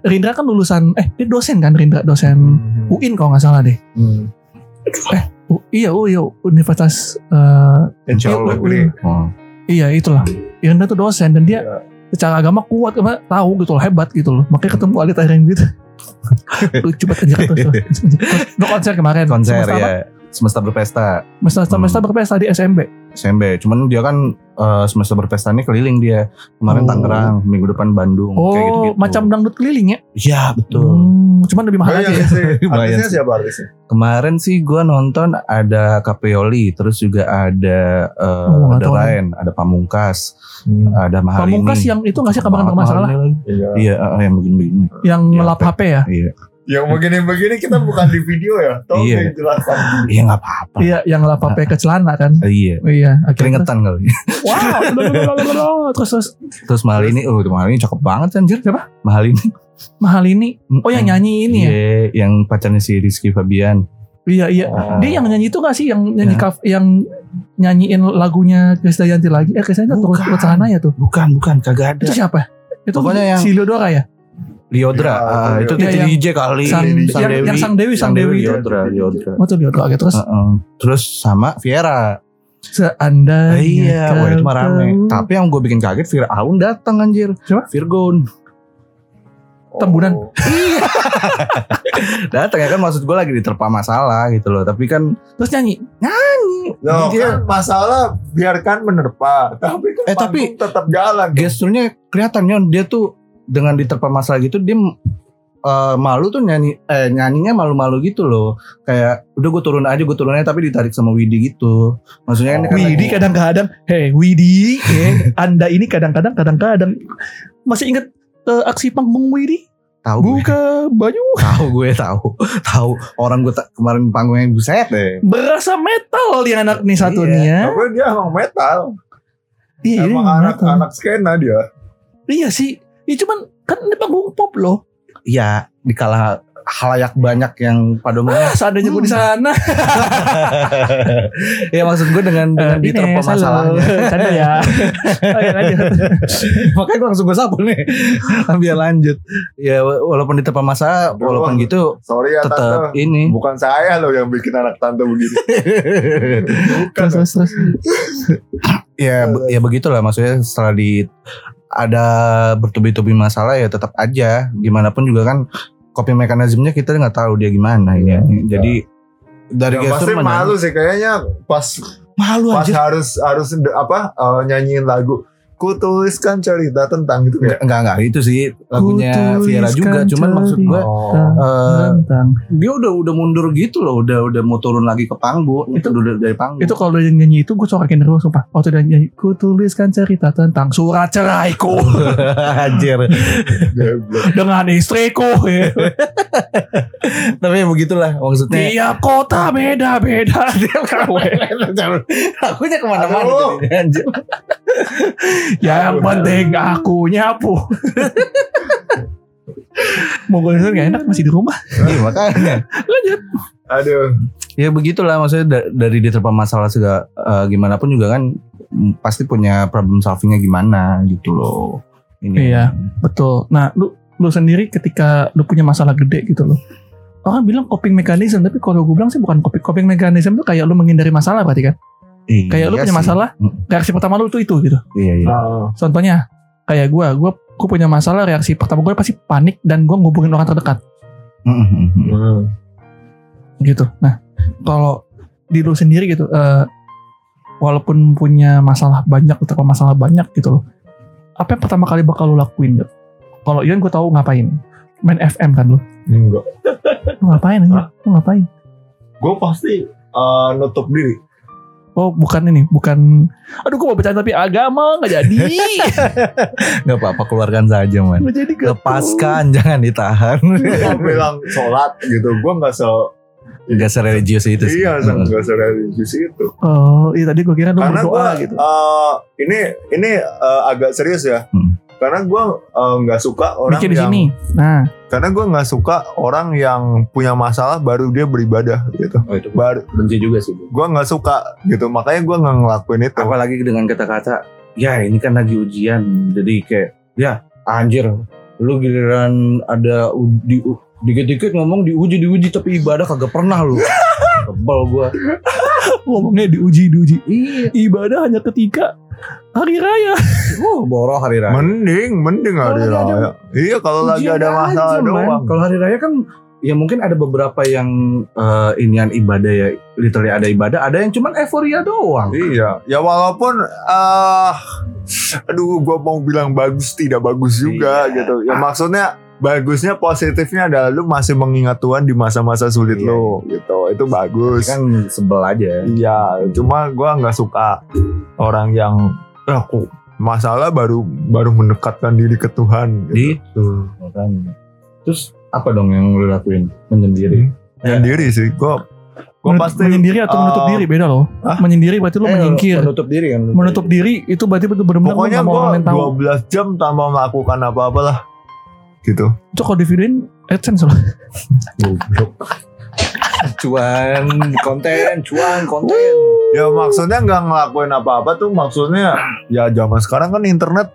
[SPEAKER 2] Rindra kan lulusan eh dia dosen kan Rindra dosen UIN kalau nggak salah deh
[SPEAKER 3] Hmm.
[SPEAKER 2] U- iya oh iya Universitas eh,
[SPEAKER 3] Insya
[SPEAKER 2] Iya,
[SPEAKER 3] Allah.
[SPEAKER 4] Oh.
[SPEAKER 2] iya itulah Rindra tuh dosen dan dia
[SPEAKER 3] Iya.
[SPEAKER 2] Secara agama kuat apa tahu gitu loh hebat gitu loh. Makanya ketemu Ali Tahir yang gitu. Lucu banget aja Lo konser kemarin.
[SPEAKER 4] Konser ya. Semesta berpesta.
[SPEAKER 2] Semesta, semesta
[SPEAKER 4] Hmm.
[SPEAKER 2] berpesta di SMB
[SPEAKER 4] SMB. Cuman dia kan eh, semesta berpesta ini keliling dia. Kemarin
[SPEAKER 2] Oh.
[SPEAKER 4] Tangerang, minggu depan Bandung.
[SPEAKER 2] oh
[SPEAKER 4] kayak gitu-gitu.
[SPEAKER 2] macam dangdut keliling ya
[SPEAKER 4] Iya betul.
[SPEAKER 2] Hmm, cuman lebih mahal aja
[SPEAKER 3] iya
[SPEAKER 2] ya
[SPEAKER 3] sih. Artisnya siapa artisnya?
[SPEAKER 4] Kemarin sih gue nonton ada Capeoli, terus juga ada eh,
[SPEAKER 2] Oh,
[SPEAKER 4] ada lain, ada Pamungkas, ada Mahalini.
[SPEAKER 2] Pamungkas yang itu nggak sih kabar
[SPEAKER 4] lagi.
[SPEAKER 3] Iya.
[SPEAKER 4] Iya, eh, yang begini-begini.
[SPEAKER 2] yang ngelap
[SPEAKER 4] apa?
[SPEAKER 2] HP ya
[SPEAKER 4] Iya,
[SPEAKER 3] Yang begini-begini kita bukan di video ya. Tolong
[SPEAKER 4] Iya.
[SPEAKER 3] dijelaskan.
[SPEAKER 4] iya nggak apa-apa.
[SPEAKER 2] iya yang ngelap HP ke celana kan
[SPEAKER 4] Iya,
[SPEAKER 2] iya akhirnya
[SPEAKER 4] keringetan kali.
[SPEAKER 2] wow terus terus
[SPEAKER 4] Terus Mahalini, oh itu Mahalini cakep banget anjir.
[SPEAKER 2] Siapa?
[SPEAKER 4] Mahalini.
[SPEAKER 2] mahal ini oh yang nyanyi ini ya
[SPEAKER 4] Iya, yang pacarnya si Rizky Fabian.
[SPEAKER 2] iya iya
[SPEAKER 3] Oh.
[SPEAKER 2] dia yang nyanyi itu gak sih yang nyanyi
[SPEAKER 4] Ya.
[SPEAKER 2] kaf yang nyanyiin lagunya Krisdayanti lagi eh Krisdayanti turut sana ya tuh
[SPEAKER 4] Bukan, bukan, kagak ada.
[SPEAKER 2] itu siapa itu
[SPEAKER 4] Pokoknya yang-
[SPEAKER 2] si Leodora ya
[SPEAKER 4] Liodra,
[SPEAKER 3] Ya,
[SPEAKER 4] ah, itu
[SPEAKER 2] Iya,
[SPEAKER 4] Titi
[SPEAKER 2] yang-
[SPEAKER 4] DJ kali.
[SPEAKER 2] sang,
[SPEAKER 3] Sang
[SPEAKER 2] yang, yang sang Dewi sang Dewi,
[SPEAKER 4] Liodra, Liodra.
[SPEAKER 2] oh tuh Leodora oke terus
[SPEAKER 4] Heeh. Terus sama Viera.
[SPEAKER 2] seandainya
[SPEAKER 4] iya, wah itu mah
[SPEAKER 2] kau
[SPEAKER 4] rame. Tapi yang gue bikin kaget Vira Aun datang anjir.
[SPEAKER 2] Siapa?
[SPEAKER 4] Virgon.
[SPEAKER 2] Tembunan.
[SPEAKER 3] Oh.
[SPEAKER 4] Datang ya kan maksud gue lagi diterpa masalah gitu loh. Tapi kan
[SPEAKER 2] terus nyanyi
[SPEAKER 3] Loh,
[SPEAKER 4] Dia-
[SPEAKER 3] kan masalah biarkan menerpa. Tapi kan
[SPEAKER 4] Eh, tapi-
[SPEAKER 3] tetap jalan.
[SPEAKER 4] gesturnya kelihatan Yon dia tuh dengan diterpa masalah gitu dia eh, malu tuh nyanyi eh nyanyinya malu-malu gitu loh. Kayak udah gue turun aja gue turun aja tapi ditarik sama Widi gitu. Maksudnya kan
[SPEAKER 3] Oh,
[SPEAKER 4] kan
[SPEAKER 2] Widi kadang-kadang hei Widi eh, anda ini kadang-kadang kadang-kadang masih ingat eh, aksi panggung Widi?
[SPEAKER 4] Tahu gue.
[SPEAKER 2] Buka baju.
[SPEAKER 4] Tahu gue tahu. Tahu orang gue ta- kemarin panggungnya buset deh.
[SPEAKER 2] Berasa metal nih anak nih satu
[SPEAKER 4] Iya.
[SPEAKER 2] nih ya
[SPEAKER 3] Tapi dia emang metal.
[SPEAKER 2] iya
[SPEAKER 3] emang
[SPEAKER 2] dia
[SPEAKER 3] anak
[SPEAKER 2] metal.
[SPEAKER 3] anak skena dia.
[SPEAKER 2] iya sih ya cuman kan ini panggung pop loh.
[SPEAKER 4] Iya di kala halayak banyak yang pada umumnya
[SPEAKER 2] ah seandainya gue di sana.
[SPEAKER 4] Ya maksud gue dengan dengan
[SPEAKER 2] Eh,
[SPEAKER 4] diterpa masalahnya.
[SPEAKER 2] Canda ya. Ayo lanjut.
[SPEAKER 4] Makanya gue langsung gue sapu nih. Biar lanjut. Ya wa- walaupun diterpa masalah
[SPEAKER 3] Aduh,
[SPEAKER 4] walaupun gitu
[SPEAKER 3] Sorry ya
[SPEAKER 4] tetap
[SPEAKER 3] tante.
[SPEAKER 4] ini.
[SPEAKER 3] Bukan saya loh yang bikin anak tante begini. Bukan.
[SPEAKER 2] terus terus terus.
[SPEAKER 4] Ya be- ya begitulah maksudnya setelah di ada bertubi-tubi masalah ya tetap aja. Gimana pun juga kan coping mekanismenya kita nggak tahu dia gimana ini. Jadi dari
[SPEAKER 3] pasti
[SPEAKER 4] gestur
[SPEAKER 3] malu sih kayaknya pas
[SPEAKER 4] malu
[SPEAKER 3] pas
[SPEAKER 4] anjir.
[SPEAKER 3] harus harus apa eh, nyanyiin lagu. Ku tuliskan cerita tentang gitu kayak.
[SPEAKER 4] enggak enggak itu sih lagunya Viera juga. Cuman maksud gue
[SPEAKER 3] Oh.
[SPEAKER 4] eh,
[SPEAKER 2] tentang.
[SPEAKER 4] dia udah udah mundur gitu loh. Udah udah mau turun lagi ke panggung. Itu udah dari panggung.
[SPEAKER 2] itu kalau dia nyanyi itu gue corakin terus sumpah. Waktu dia nyanyi ku tuliskan cerita tentang surat ceraiku.
[SPEAKER 4] Anjir.
[SPEAKER 2] Dengan istriku ya.
[SPEAKER 4] tapi ya begitulah maksudnya.
[SPEAKER 2] Tiap kota beda beda dia kawin
[SPEAKER 4] lagunya
[SPEAKER 3] ke
[SPEAKER 4] mana-mana anjir.
[SPEAKER 2] Yang penting aku nyapu mau gue gak enak masih di rumah.
[SPEAKER 4] Iya, makanya.
[SPEAKER 2] Lanjut.
[SPEAKER 3] Aduh.
[SPEAKER 4] ya begitulah maksudnya da- dari diterpa masalah segala eh, gimana pun juga kan mm, pasti punya problem solvingnya gimana gitu loh. Ini
[SPEAKER 2] Iya. betul. Nah lu lu sendiri ketika lu punya masalah gede gitu loh orang bilang coping mechanism tapi kalau gue bilang sih bukan coping coping mechanism itu kayak lu menghindari masalah berarti kan
[SPEAKER 4] Iya
[SPEAKER 2] kayak lu punya
[SPEAKER 4] sih.
[SPEAKER 2] masalah
[SPEAKER 4] Mm,
[SPEAKER 2] reaksi pertama lu tuh itu gitu
[SPEAKER 4] iya iya
[SPEAKER 3] Ah.
[SPEAKER 2] contohnya kayak gue gue gue punya masalah reaksi pertama gue pasti panik dan gue ngubungin orang terdekat
[SPEAKER 4] Mm, mm, mm.
[SPEAKER 3] Hmm.
[SPEAKER 2] gitu nah kalau di lu sendiri gitu eh, walaupun punya masalah banyak atau masalah banyak gitu loh apa yang pertama kali bakal lu lakuin gitu kalau Ian gue tahu ngapain main FM kan lu
[SPEAKER 3] Enggak.
[SPEAKER 2] lu ngapain aja lu ngapain
[SPEAKER 3] Gue pasti eh, nutup diri.
[SPEAKER 2] Oh bukan ini bukan aduh gue mau bercanda tapi agama nggak jadi
[SPEAKER 4] Gak apa-apa keluarkan saja man.
[SPEAKER 2] nggak jadi gitu.
[SPEAKER 4] Lepaskan jangan ditahan.
[SPEAKER 3] Gue bilang sholat gitu. Gue nggak se
[SPEAKER 4] Gak sereligius itu sih.
[SPEAKER 3] iya nggak se religius itu.
[SPEAKER 2] oh iya tadi gue kira lu
[SPEAKER 3] Karena gue
[SPEAKER 2] berdoa gitu
[SPEAKER 3] ini ini eh, agak serius ya.
[SPEAKER 4] Hmm.
[SPEAKER 3] Karena gue eh, nggak suka orang
[SPEAKER 2] di
[SPEAKER 3] yang
[SPEAKER 2] sini nah
[SPEAKER 3] karena gue nggak suka orang yang punya masalah baru dia beribadah gitu.
[SPEAKER 4] Oh itu
[SPEAKER 3] Baru
[SPEAKER 4] benci juga sih.
[SPEAKER 3] gue nggak suka gitu. Makanya gue nggak ngelakuin itu.
[SPEAKER 4] Apalagi dengan kata-kata, ya ini kan lagi ujian. Jadi kayak, ya anjir, lu giliran ada di dikit-dikit ngomong diuji diuji tapi ibadah kagak pernah lu. Kebal gua.
[SPEAKER 2] ngomongnya diuji diuji
[SPEAKER 4] Iya.
[SPEAKER 2] ibadah hanya ketika hari raya
[SPEAKER 4] Oh, boroh hari raya.
[SPEAKER 3] Mending, mending hari
[SPEAKER 4] lagi
[SPEAKER 3] raya. Iya kalau lagi ada masalah
[SPEAKER 4] aja,
[SPEAKER 3] doang.
[SPEAKER 4] Kalau hari raya kan ya mungkin ada beberapa yang eh, inian ibadah ya literally ada ibadah, ada yang cuman euforia doang.
[SPEAKER 3] Iya, ya walaupun ah aduh gua mau bilang bagus tidak bagus juga
[SPEAKER 4] Iya.
[SPEAKER 3] gitu. Ya maksudnya bagusnya positifnya adalah lu masih mengingat Tuhan di masa-masa sulit
[SPEAKER 4] Iya.
[SPEAKER 3] lu gitu. Itu bagus.
[SPEAKER 4] Kan sebel aja.
[SPEAKER 3] Iya, cuma gua nggak suka orang yang "Ah, kok masalah baru baru mendekatkan diri ke Tuhan gitu.
[SPEAKER 4] Makanya. Terus apa dong yang lu lakuin? Menyendiri.
[SPEAKER 3] Menyendiri sih. Gua gua
[SPEAKER 2] Menutup-
[SPEAKER 3] pasti
[SPEAKER 2] menyendiri atau
[SPEAKER 3] uh,
[SPEAKER 2] menutup diri beda loh
[SPEAKER 3] Hah?
[SPEAKER 2] menyendiri berarti lu
[SPEAKER 4] Eh,
[SPEAKER 2] menyingkir
[SPEAKER 4] Menutup diri kan. lu
[SPEAKER 2] menutup diri itu berarti betul benar
[SPEAKER 3] Pokoknya
[SPEAKER 2] mau
[SPEAKER 3] gua
[SPEAKER 2] orang lain tahu
[SPEAKER 3] 12 jam tanpa melakukan apa-apa lah. Gitu.
[SPEAKER 2] itu kalau di videoin adsense loh
[SPEAKER 4] Goblok. Cuan konten, cuan konten.
[SPEAKER 3] Ya maksudnya nggak ngelakuin apa-apa tuh maksudnya ya zaman sekarang kan internet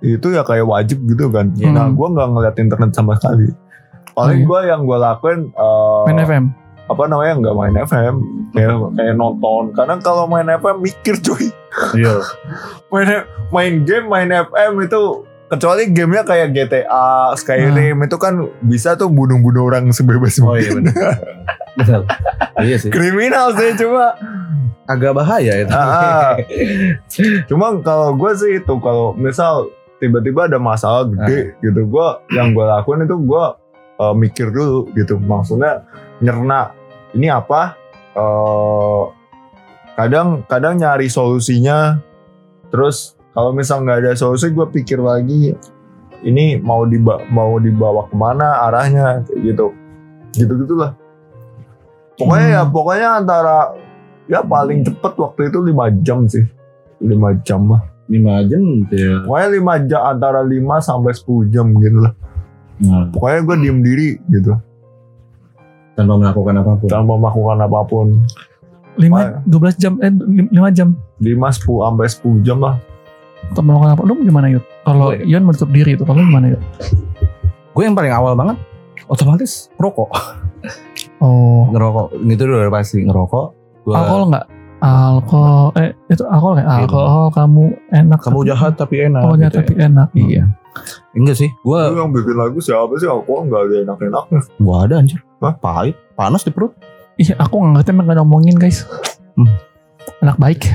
[SPEAKER 3] itu ya kayak wajib gitu kan.
[SPEAKER 2] Iya.
[SPEAKER 3] Nah
[SPEAKER 2] Hmm.
[SPEAKER 3] gue nggak ngeliat internet sama sekali. Paling
[SPEAKER 2] Oh, iya.
[SPEAKER 3] gue yang gue lakuin eh,
[SPEAKER 2] main FM
[SPEAKER 3] apa namanya nggak main FM kayak kayak nonton. Karena kalau main FM mikir cuy.
[SPEAKER 4] Iya.
[SPEAKER 3] Main main game main FM itu kecuali gamenya kayak GTA, Skyrim itu kan bisa tuh bunuh-bunuh orang sebebas
[SPEAKER 4] Oh iya
[SPEAKER 3] mungkin.
[SPEAKER 4] benar. Benar. Iya sih.
[SPEAKER 3] Kriminal sih cuma
[SPEAKER 4] Agak bahaya itu.
[SPEAKER 3] Ah, ah. Cuma kalau gue sih itu kalau misal tiba-tiba ada masalah gede gitu, gue yang gue lakuin itu gue uh, mikir dulu gitu. Maksudnya nyerna ini apa? eh kadang kadang nyari solusinya. Terus kalau misal nggak ada solusi, gue pikir lagi ini mau diba mau dibawa ke mana arahnya kayak gitu. Gitu gitulah. Pokoknya ya
[SPEAKER 2] Hmm.
[SPEAKER 3] pokoknya antara ya paling cepet waktu itu 5 jam sih. 5 jam lah.
[SPEAKER 4] Lima jam ya.
[SPEAKER 3] pokoknya 5 jam antara 5 sampai 10 jam gitu lah.
[SPEAKER 4] Nah,
[SPEAKER 3] pokoknya gue diem diri gitu.
[SPEAKER 4] Tanpa melakukan apa pun.
[SPEAKER 3] tanpa melakukan apa pun.
[SPEAKER 2] Lima dua belas jam eh lima jam.
[SPEAKER 3] 5 10 sampai 10 jam lah.
[SPEAKER 2] Untuk melakukan apa? Lu gimana yud? Kalau
[SPEAKER 4] Gue-
[SPEAKER 2] Ion menutup diri itu kalau gimana yud?
[SPEAKER 4] Gue yang paling awal banget otomatis ngerokok.
[SPEAKER 2] oh
[SPEAKER 4] Ngerokok. Itu udah pasti ngerokok. Gua,
[SPEAKER 2] alkohol nggak alkohol eh itu alkohol kayak
[SPEAKER 4] Iya.
[SPEAKER 2] alkohol kamu enak
[SPEAKER 4] kamu
[SPEAKER 2] tapi-
[SPEAKER 4] jahat tapi enak.
[SPEAKER 2] oh jahat
[SPEAKER 4] gitu
[SPEAKER 2] tapi
[SPEAKER 4] ya.
[SPEAKER 2] enak iya
[SPEAKER 4] Enggak sih. Gue
[SPEAKER 3] Lu yang bikin lagu siapa sih aku nggak ada enak-enaknya
[SPEAKER 4] gua ada anjir.
[SPEAKER 3] Hah?
[SPEAKER 4] Pahit, panas di perut.
[SPEAKER 2] iya aku nggak ngerti emang nggak ngomongin guys
[SPEAKER 4] Hmm.
[SPEAKER 2] anak baik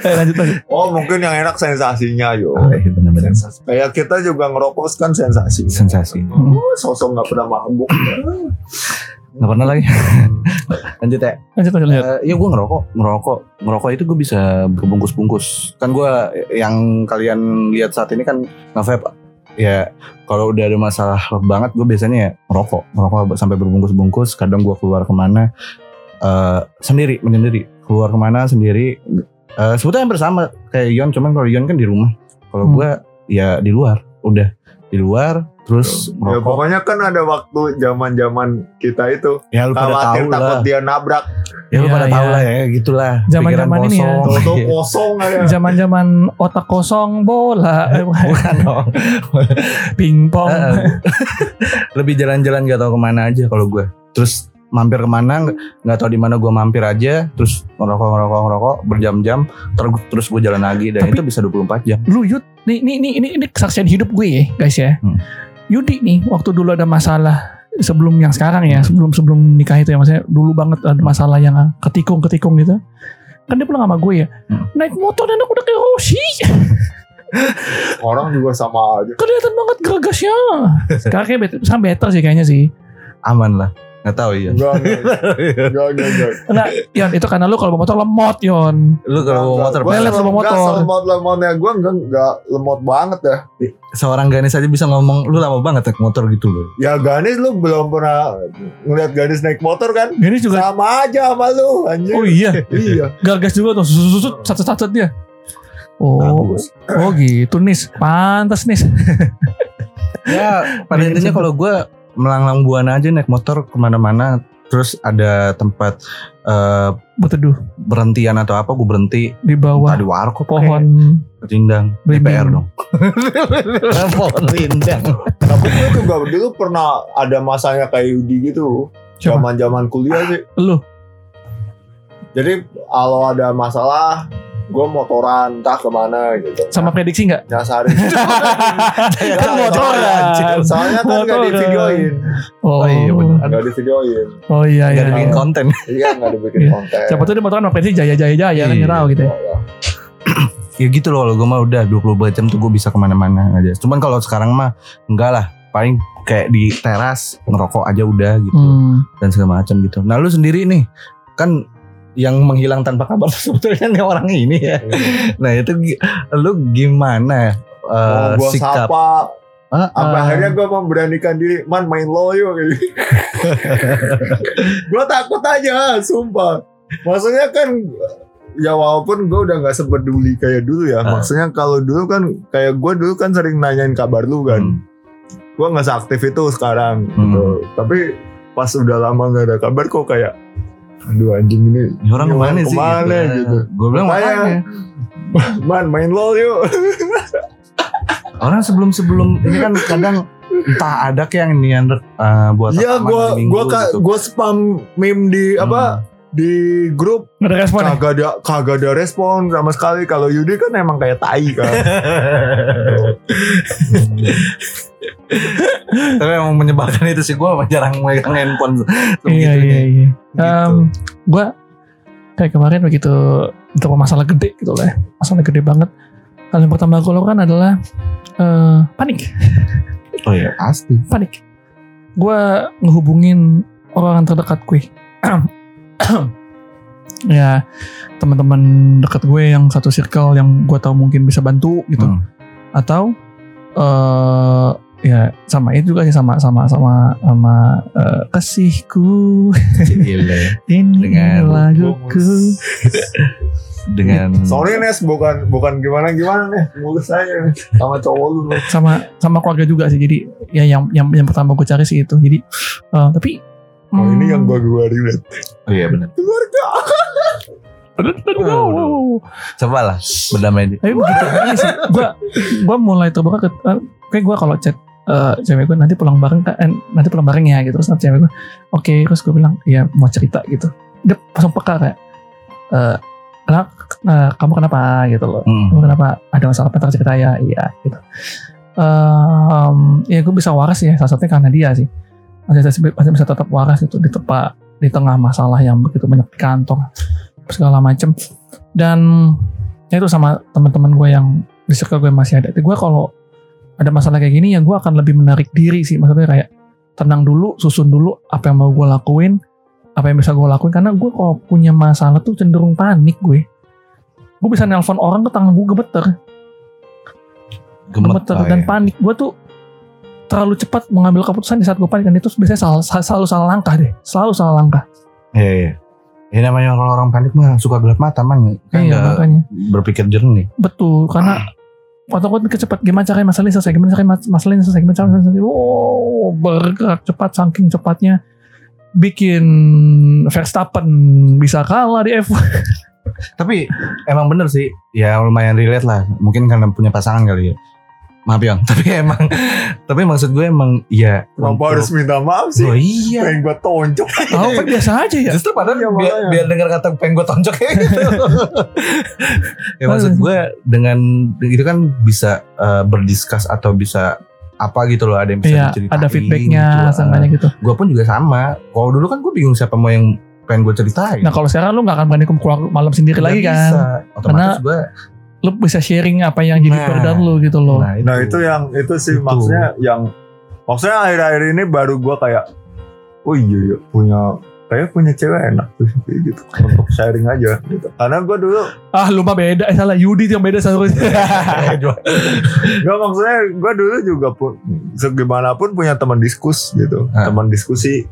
[SPEAKER 2] eh, lanjut lanjut
[SPEAKER 3] oh mungkin yang enak sensasinya yo
[SPEAKER 4] Oh, iya
[SPEAKER 3] Sensasi. kayak kita juga ngerokok kan sensasi
[SPEAKER 4] Sensasi.
[SPEAKER 3] Oh, sosok nggak pernah mabuk
[SPEAKER 4] Nggak pernah lagi. Lanjut ya.
[SPEAKER 2] lanjut lanjut, lanjut.
[SPEAKER 4] Eh, Iya gue ngerokok, ngerokok, ngerokok itu gue bisa berbungkus-bungkus. Kan gue yang kalian lihat saat ini kan nge-vape. Ya kalau udah ada masalah banget gue biasanya ya ngerokok, ngerokok sampai berbungkus-bungkus. Kadang gue keluar ke mana eh sendiri, menyendiri. Keluar ke mana sendiri. Eh sebetulnya hampir sama kayak Yon, cuman kalau Yon kan di rumah. Kalau
[SPEAKER 2] Hmm.
[SPEAKER 4] gue ya di luar, udah di luar. Terus
[SPEAKER 3] ya pokoknya kan ada waktu zaman zaman kita itu
[SPEAKER 4] Ya, lu pada
[SPEAKER 3] khawatir
[SPEAKER 4] tahu
[SPEAKER 3] takut
[SPEAKER 4] lah.
[SPEAKER 3] dia nabrak
[SPEAKER 4] Ya lu
[SPEAKER 2] Iya,
[SPEAKER 4] pada tahu
[SPEAKER 2] iya.
[SPEAKER 4] lah ya, gitulah.
[SPEAKER 2] Zaman-zaman
[SPEAKER 4] Pikiran
[SPEAKER 2] ini ya.
[SPEAKER 4] kosong.
[SPEAKER 3] Toto kosong aja
[SPEAKER 2] zaman zaman otak kosong bola eh,
[SPEAKER 4] Bukan dong.
[SPEAKER 2] pingpong
[SPEAKER 4] lebih jalan-jalan gak tau ke mana aja kalau gue terus mampir ke mana nggak nggak tahu di mana gue mampir aja terus ngerokok ngerokok ngerokok berjam-jam terus terus gue jalan lagi dan
[SPEAKER 2] Tapi-
[SPEAKER 4] itu bisa 24 jam
[SPEAKER 2] Lu Yud, nih, nih, nih, ini, ini kesaksian hidup gue ya guys ya.
[SPEAKER 4] Hmm.
[SPEAKER 2] Yudi nih, waktu dulu ada masalah sebelum yang sekarang ya, sebelum sebelum nikah itu ya, maksudnya dulu banget ada masalah yang ketikung-ketikung gitu. Kan dia pulang sama gue ya,
[SPEAKER 4] Hmm.
[SPEAKER 2] naik motor dan aku udah kayak Roshi.
[SPEAKER 3] Orang juga sama aja.
[SPEAKER 2] Kelihatan banget geragasnya. Sekarang kayak better, sekarang better sih kayaknya sih.
[SPEAKER 4] aman lah nggak tahu ya
[SPEAKER 3] Enggak, enggak, enggak, enggak, enggak.
[SPEAKER 2] Nah, Yon, itu karena lu kalau bawa motor lemot, Yon.
[SPEAKER 4] lu kalau bawa motor
[SPEAKER 3] Gua
[SPEAKER 2] Pelet lu bawa motor.
[SPEAKER 3] selemot-lemotnya gue enggak, enggak lemot banget ya.
[SPEAKER 4] seorang Ganes aja bisa ngomong lu lama banget naik motor gitu loh
[SPEAKER 3] Ya Ganis lu belum pernah ngeliat Ganis naik motor kan?
[SPEAKER 2] Ini juga,
[SPEAKER 3] Sama aja sama lu anjir.
[SPEAKER 2] oh iya,
[SPEAKER 3] Iya.
[SPEAKER 2] gagas juga tuh, susut-susut, satu-satu dia. Oh,
[SPEAKER 4] Bagus.
[SPEAKER 2] oh gitu nis, pantas nis.
[SPEAKER 4] ya pada intinya kalau gue melanglang buana aja naik motor ke mana-mana terus ada tempat
[SPEAKER 2] Berteduh
[SPEAKER 4] berhentian atau apa gue berhenti
[SPEAKER 2] di bawah
[SPEAKER 4] di warkop
[SPEAKER 2] pohon
[SPEAKER 4] rindang
[SPEAKER 2] Belimbing.
[SPEAKER 4] DPR dong pohon rindang
[SPEAKER 3] Tapi gue juga dulu pernah ada masanya kayak Yudi gitu.
[SPEAKER 2] Siapa?
[SPEAKER 3] Zaman-zaman kuliah sih.
[SPEAKER 2] lu.
[SPEAKER 3] Jadi kalau ada masalah, gue motoran entah ke mana gitu.
[SPEAKER 2] Sama prediksi nggak?
[SPEAKER 3] nyasarin.
[SPEAKER 2] Kan motoran.
[SPEAKER 3] Soalnya kan nggak di videoin,
[SPEAKER 2] Oh,
[SPEAKER 4] Oh iya, bener.
[SPEAKER 3] nggak di videoin.
[SPEAKER 2] Oh iya iya.
[SPEAKER 4] Gak bikin
[SPEAKER 2] iya.
[SPEAKER 4] konten
[SPEAKER 3] Iya nggak dibikin
[SPEAKER 2] Iya.
[SPEAKER 3] konten.
[SPEAKER 2] Siapa tuh dia motoran sama prediksi jaya jaya jaya kan
[SPEAKER 4] Iya.
[SPEAKER 2] nggak tahu gitu. ya.
[SPEAKER 4] ya gitu loh kalau gue mah udah 24 jam tuh gue bisa ke mana-mana aja cuman kalau sekarang mah enggak lah paling kayak di teras ngerokok aja udah gitu
[SPEAKER 2] Hmm.
[SPEAKER 4] dan segala macam gitu nah lu sendiri nih kan yang menghilang tanpa kabar sebetulnya nih orang ini ya nah itu lu gimana
[SPEAKER 3] Mau
[SPEAKER 4] eh,
[SPEAKER 3] gue
[SPEAKER 4] sikap
[SPEAKER 3] sapa, Sampai
[SPEAKER 4] ah.
[SPEAKER 3] akhirnya gue memberanikan diri, man main lo yuk. gue takut aja, sumpah. Maksudnya kan, ya walaupun gue udah gak sepeduli kayak dulu ya.
[SPEAKER 4] Ah.
[SPEAKER 3] Maksudnya kalau dulu kan, kayak gue dulu kan sering nanyain kabar lu kan.
[SPEAKER 4] Hmm.
[SPEAKER 3] Gue gak seaktif itu sekarang.
[SPEAKER 4] Hmm.
[SPEAKER 3] Gitu. Tapi pas udah lama gak ada kabar kok kayak, aduh anjing ini.
[SPEAKER 4] Ini orang
[SPEAKER 3] Ini
[SPEAKER 4] ke
[SPEAKER 3] mana
[SPEAKER 4] sih
[SPEAKER 3] ke mana gitu.
[SPEAKER 4] gue bilang
[SPEAKER 3] Makanya,
[SPEAKER 4] makanya
[SPEAKER 3] Man main lo yuk.
[SPEAKER 4] orang sebelum sebelum ini kan kadang entah ada kayak yang nian uh, buat
[SPEAKER 3] Iya
[SPEAKER 4] rekaman
[SPEAKER 3] gue gue
[SPEAKER 4] gitu.
[SPEAKER 3] gue spam meme di apa di grup
[SPEAKER 2] ada respon ya?
[SPEAKER 3] kagak ada kagak ada respon sama sekali kalau Yudi kan emang kayak tai kan
[SPEAKER 4] Tapi emang menyebalkan itu sih gue jarang megang handphone
[SPEAKER 2] Iya iya iya.
[SPEAKER 4] Gitu.
[SPEAKER 2] Em, gua kayak kemarin begitu untuk masalah gede gitu lah ya. Masalah gede banget. Hal yang pertama gue lakukan adalah eh, panik.
[SPEAKER 4] Oh iya pasti.
[SPEAKER 2] Panik. Gue ngehubungin orang terdekat gue. ya teman-teman dekat gue yang satu circle yang gue tahu mungkin bisa bantu gitu.
[SPEAKER 4] Hmm.
[SPEAKER 2] Atau eh ya sama itu juga sih sama sama sama sama eh, kasihku ini
[SPEAKER 4] Dengan
[SPEAKER 2] laguku
[SPEAKER 4] Dengan
[SPEAKER 3] sorry Nes bukan bukan gimana gimana nih mulus saya sama cowok lu
[SPEAKER 2] sama sama keluarga juga sih jadi ya yang yang yang pertama gue cari sih itu. Jadi eh, tapi
[SPEAKER 3] oh ini
[SPEAKER 2] hmm,
[SPEAKER 3] yang gue gue relate
[SPEAKER 4] Oh iya benar.
[SPEAKER 3] keluarga.
[SPEAKER 4] Coba lah berdamai.
[SPEAKER 2] Tapi begitu ini sih gue gue mulai terbuka ke eh, kayak gue kalau chat eh, cewek gue nanti pulang bareng Kak, eh, nanti pulang bareng ya gitu. Terus nanti cewek gue oke. Terus gue bilang ya mau cerita gitu. Dia langsung peka kayak eh kenapa eh, kamu kenapa? Gitu loh.
[SPEAKER 4] Hmm.
[SPEAKER 2] Kamu kenapa? Ada masalah apa? Cerita ya. Iya gitu. Em, ya gue bisa waras ya salah satunya karena dia sih. Masih, masih bisa tetap waras itu di tempat di tengah masalah yang begitu banyak di kantor segala macem. Dan ya itu sama teman-teman gue yang di circle gue masih ada. Gue kalau ada masalah kayak gini ya gue akan lebih menarik diri sih. Maksudnya kayak tenang dulu susun dulu apa yang mau gue lakuin apa yang bisa gue lakuin. Karena gue kalau punya masalah tuh cenderung panik gue. Gue bisa nelpon orang ke tangan gue gemeter. Gemeter dan
[SPEAKER 4] ya.
[SPEAKER 2] panik. Gue tuh terlalu cepat mengambil keputusan di saat gue panik. Dan itu biasanya salah, sal- selalu salah langkah deh. Selalu salah langkah.
[SPEAKER 4] Iya iya. Ya namanya orang-orang panik mah suka gelap mata man. Kan
[SPEAKER 2] iya makanya.
[SPEAKER 4] berpikir jernih.
[SPEAKER 2] betul karena waktu aku mikir cepat gimana caranya masalah ini selesai gimana caranya mas- masalah ini selesai gimana caranya selesai wow bergerak cepat saking cepatnya bikin Verstappen bisa kalah di F1
[SPEAKER 4] Tapi emang bener sih. Ya lumayan relate lah. Mungkin karena punya pasangan kali ya. Maaf yang tapi emang tapi maksud gue emang ya
[SPEAKER 3] Kenapa harus minta maaf sih?
[SPEAKER 4] Oh iya
[SPEAKER 3] Pengen gue tonjok.
[SPEAKER 2] Oh kan biasa aja ya.
[SPEAKER 4] Justru padahal
[SPEAKER 3] Iya,
[SPEAKER 4] biar, biar dengar kata pengen gue tonjok kayak gitu. ya maksud gue dengan itu kan bisa eh, berdiskus atau bisa apa gitu loh ada yang bisa
[SPEAKER 2] Iya,
[SPEAKER 4] diceritain
[SPEAKER 2] ada feedbacknya
[SPEAKER 4] gitu.
[SPEAKER 2] samanya gitu.
[SPEAKER 4] Gue pun juga sama. Kalau dulu kan gue bingung siapa mau yang pengen gue ceritain.
[SPEAKER 2] Nah kalau sekarang lu gak akan berani keluar malam sendiri
[SPEAKER 4] Nggak
[SPEAKER 2] lagi
[SPEAKER 4] bisa.
[SPEAKER 2] kan.
[SPEAKER 4] Otomatis gue
[SPEAKER 2] Lu bisa sharing apa yang jadi
[SPEAKER 4] Nah.
[SPEAKER 2] perdan lu gitu loh.
[SPEAKER 3] Nah itu yang itu sih
[SPEAKER 4] Itu.
[SPEAKER 3] maksudnya yang maksudnya akhir-akhir ini baru gue kayak oh iya, iya punya kayak punya cewek enak tuh kayak gitu untuk sharing aja gitu. Karena gue dulu
[SPEAKER 2] Ah lu mah beda. Eh salah Yudi yang beda seharusnya.
[SPEAKER 3] Gak maksudnya gue dulu juga pun segimanapun punya teman diskus gitu,
[SPEAKER 4] Ah.
[SPEAKER 3] teman diskusi.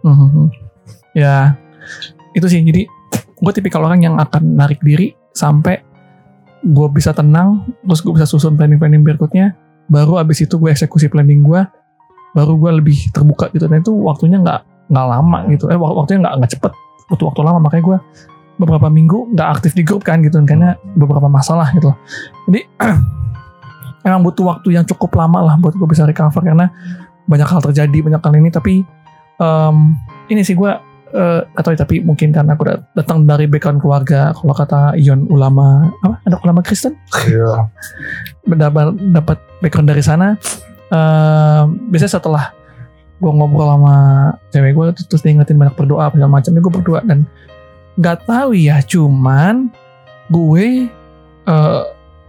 [SPEAKER 2] Mhm. ya itu sih jadi gue tipikal orang yang akan narik diri sampai gue bisa tenang terus gue bisa susun planning-planning berikutnya. Baru abis itu gue eksekusi planning gue baru gue lebih terbuka gitu. Dan itu waktunya nggak nggak lama gitu. Eh wak- waktunya nggak nggak cepet. Butuh waktu lama. Makanya gue beberapa minggu nggak aktif di grup kan gitu. Karena beberapa masalah gitu jadi emang butuh waktu yang cukup lama lah buat gue bisa recover. Karena banyak hal terjadi banyak hal ini. Tapi em, ini sih gue eh gak tahu ya, tapi mungkin karena aku dat- datang dari background keluarga kalau kata Ion ulama apa ada ulama Kristen
[SPEAKER 3] Iya.
[SPEAKER 2] dapat dapat background dari sana eh biasanya setelah gue ngobrol sama cewek gue terus dia ingetin banyak berdoa segala macam gue berdoa dan nggak tahu ya cuman gue eh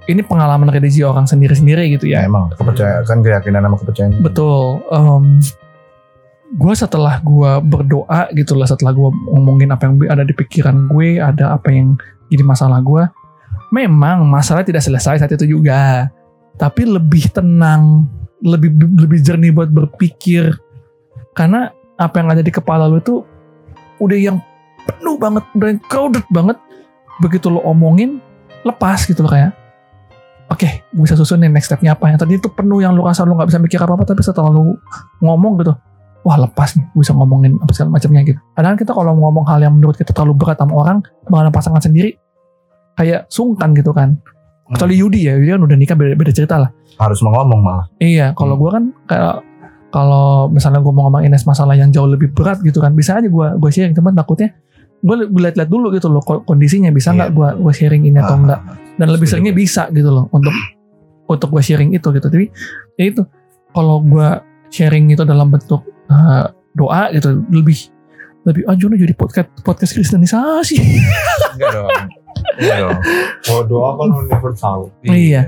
[SPEAKER 2] ini pengalaman religi orang sendiri-sendiri gitu
[SPEAKER 4] ya
[SPEAKER 2] ya
[SPEAKER 4] emang kepercayaan kan keyakinan sama kepercayaan.
[SPEAKER 2] betul em gue setelah gue berdoa gitu lah setelah gue ngomongin apa yang ada di pikiran gue ada apa yang jadi masalah gue memang masalah tidak selesai saat itu juga. Tapi lebih tenang lebih lebih jernih buat berpikir. Karena apa yang ada di kepala lu itu udah yang penuh banget udah yang crowded banget. Begitu lo omongin lepas gitu loh kayak oke gue bisa susunin next stepnya apa. Yang tadi itu penuh yang lu rasa lu nggak bisa mikir apa apa tapi setelah lu ngomong gitu wah lepas nih gue bisa ngomongin apa segala macamnya gitu. Padahal kita kalau ngomong hal yang menurut kita terlalu berat sama orang mengenai pasangan sendiri kayak sungkan gitu kan. Kecuali Yudi ya Yudi kan udah nikah beda, beda cerita lah.
[SPEAKER 4] Harus mau ngomong malah.
[SPEAKER 2] Iya, kalau
[SPEAKER 4] Hmm.
[SPEAKER 2] gua kan kayak kalau misalnya gua mau ngomongin masalah yang jauh lebih berat gitu kan, bisa aja gua gua sharing. Teman takutnya gue lihat-lihat dulu gitu loh ko- kondisinya bisa nggak
[SPEAKER 4] Iya.
[SPEAKER 2] gua gua sharing ini atau
[SPEAKER 4] Ah,
[SPEAKER 2] enggak dan lebih seringnya bisa gitu loh untuk untuk gua sharing itu gitu. Tapi ya itu kalau gua sharing itu dalam bentuk eh, doa gitu lebih lebih anjurnya jadi podcast podcast kristenisasi
[SPEAKER 4] Enggak dong. Enggak dong.
[SPEAKER 3] Oh doa kan universal.
[SPEAKER 2] Iya.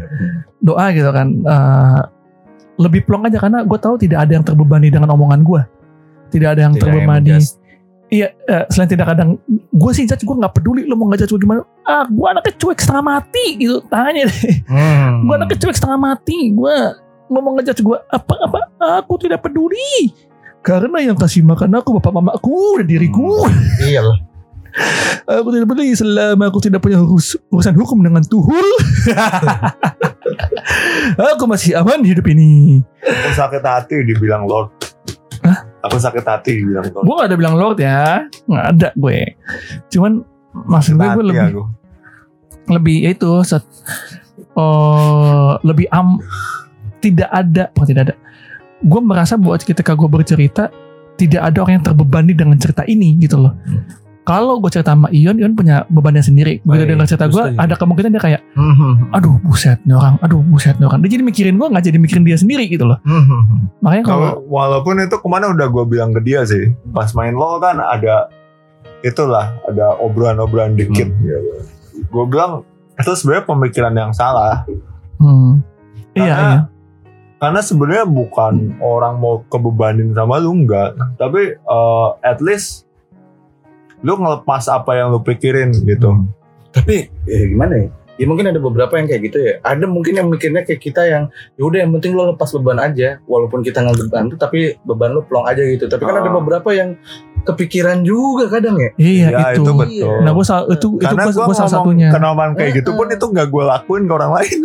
[SPEAKER 2] doa gitu kan eh, lebih plong aja karena gue tahu tidak ada yang terbebani dengan omongan gue tidak ada yang
[SPEAKER 4] Tidak yang
[SPEAKER 2] terbebani
[SPEAKER 4] menjudge.
[SPEAKER 2] iya eh, selain tidak kadang gue sih judge gue nggak peduli lo mau ngejudge gue gimana ah gue anaknya cuek setengah mati gitu tanya deh
[SPEAKER 4] Hmm.
[SPEAKER 2] gue anaknya cuek setengah mati gue ngomong ngejudge gue apa apa aku tidak peduli karena yang kasih makan aku bapak mamaku dan diriku
[SPEAKER 4] Iya loh.
[SPEAKER 2] aku tidak peduli selama aku tidak punya urus- urusan hukum dengan Tuhul aku masih aman di hidup ini
[SPEAKER 3] Aku sakit hati dibilang Lord. Aku sakit hati dibilang Lord.
[SPEAKER 2] gue gak ada bilang Lord ya nggak ada gue cuman maksud gue gue lebih
[SPEAKER 3] aku.
[SPEAKER 2] lebih ya itu set, eh, lebih am tidak ada bukan tidak ada gue merasa buat ketika gue bercerita tidak ada orang yang terbebani dengan cerita ini gitu loh kalau gue cerita sama Ion Ion punya bebannya sendiri begitu
[SPEAKER 4] Baik,
[SPEAKER 2] dengar cerita gue ada kemungkinan dia kayak
[SPEAKER 4] Hmm.
[SPEAKER 2] aduh buset nih orang aduh buset nih orang dia jadi mikirin gue nggak jadi mikirin dia sendiri gitu loh
[SPEAKER 4] Hmm.
[SPEAKER 2] makanya kalau
[SPEAKER 3] walaupun itu ke mana udah gue bilang ke dia sih. Pas main lo kan ada itulah ada obrolan-obrolan dikit.
[SPEAKER 2] Hmm.
[SPEAKER 3] Gue bilang itu sebenarnya pemikiran yang salah.
[SPEAKER 2] hmm, iya
[SPEAKER 3] Karena-
[SPEAKER 2] iya
[SPEAKER 3] Karena sebenarnya bukan orang mau kebebanin sama lu enggak, tapi eh, at least lu ngelepas apa yang lu pikirin gitu.
[SPEAKER 4] Hmm. Tapi ya gimana ya? Ya mungkin ada beberapa yang kayak gitu ya. Ada mungkin yang mikirnya kayak kita yang ya udah yang penting lo lepas beban aja. Walaupun kita nggak beban tuh tapi beban lo plong aja gitu. Tapi kan
[SPEAKER 3] Ah.
[SPEAKER 4] ada beberapa yang kepikiran juga kadang ya.
[SPEAKER 2] iya
[SPEAKER 3] Ya,
[SPEAKER 2] itu,
[SPEAKER 3] itu betul.
[SPEAKER 2] nah gue salah itu itu
[SPEAKER 3] Karena
[SPEAKER 2] gue
[SPEAKER 3] gue
[SPEAKER 2] salah satunya
[SPEAKER 3] kenal kayak gitu pun
[SPEAKER 4] Eh,
[SPEAKER 3] itu nggak gue lakuin ke orang lain.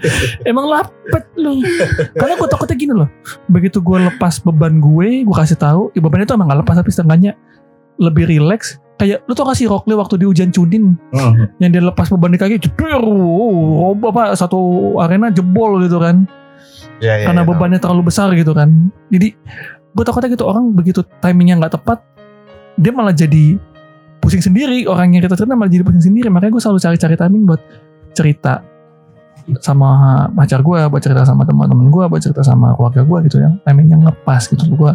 [SPEAKER 2] Emang lapet lu. Karena gue takutnya gini loh. Begitu gue lepas beban gue, gue kasih tahu, ya beban itu emang gak lepas tapi setengahnya lebih rileks kayak lu tau gak sih Rockly waktu di ujian Chunin
[SPEAKER 4] Hmm.
[SPEAKER 2] yang dia lepas beban di kaki jeder oh, apa satu arena jebol gitu kan
[SPEAKER 3] Iya, iya,
[SPEAKER 2] karena
[SPEAKER 3] iya,
[SPEAKER 2] bebannya terlalu besar gitu kan jadi gue takutnya gitu orang begitu timingnya nggak tepat dia malah jadi pusing sendiri orang yang kita cerita malah jadi pusing sendiri. Makanya gue selalu cari-cari timing buat cerita sama pacar gue buat cerita sama teman-teman gue buat cerita sama keluarga gue gitu ya. Timing yang ngepas gitu. Gue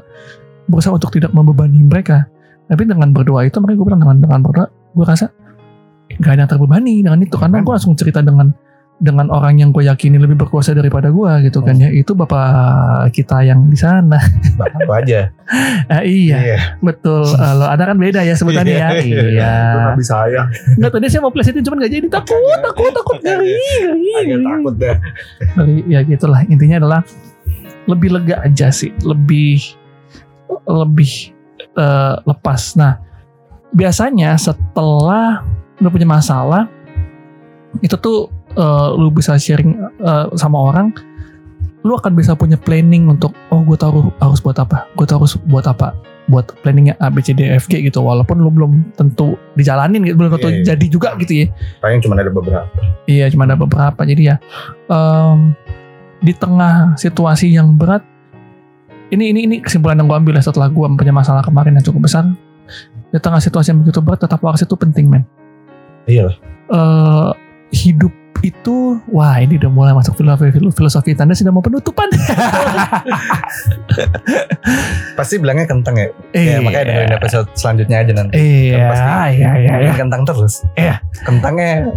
[SPEAKER 2] berusaha untuk tidak membebani mereka. Tapi dengan berdoa itu makanya gue bilang dengan dengan berdoa gue rasa gak ada yang terbebani dengan itu. Karena gue langsung cerita dengan dengan orang yang gue yakini lebih berkuasa daripada gue gitu kan ya. Itu bapak kita yang di sana.
[SPEAKER 4] Bapak aja.
[SPEAKER 2] Ah, iya. Betul. Eh, lo ada kan beda ya sebutannya ya?
[SPEAKER 3] Itu
[SPEAKER 2] iya.
[SPEAKER 3] Nabi saya.
[SPEAKER 2] nggak tadi saya mau plesetin cuman gak jadi. Takut takut takut. ngeri ngeri.
[SPEAKER 3] takut deh.
[SPEAKER 2] Ya gitulah. Intinya adalah lebih lega aja sih. Lebih lebih eh, lepas. Nah biasanya setelah lu punya masalah itu tuh eh, lu bisa sharing eh, sama orang lu akan bisa punya planning untuk oh gue tahu harus buat apa gue tahu harus buat apa buat planningnya A B C D F G gitu walaupun lu belum tentu dijalanin gitu belum tentu
[SPEAKER 3] Iya, iya.
[SPEAKER 2] jadi juga gitu ya
[SPEAKER 3] Paling cuma ada beberapa.
[SPEAKER 2] Iya, cuma ada beberapa. Jadi ya em, di tengah situasi yang berat, ini ini ini kesimpulan yang gue ambil ya setelah gue punya masalah kemarin yang cukup besar. Di tengah situasi yang begitu berat, tetap waras itu penting, men.
[SPEAKER 4] Iya.
[SPEAKER 2] Eh, hidup itu, wah ini udah mulai masuk filosofi filosofi tanda sudah mau penutupan.
[SPEAKER 4] Pasti bilangnya kentang ya.
[SPEAKER 2] Iya.
[SPEAKER 4] Ya, makanya dengerin episode selanjutnya aja nanti.
[SPEAKER 2] Iya,
[SPEAKER 4] Kan pasti
[SPEAKER 2] iya, iya, iya.
[SPEAKER 4] Kentang terus.
[SPEAKER 2] Iya.
[SPEAKER 4] Kentangnya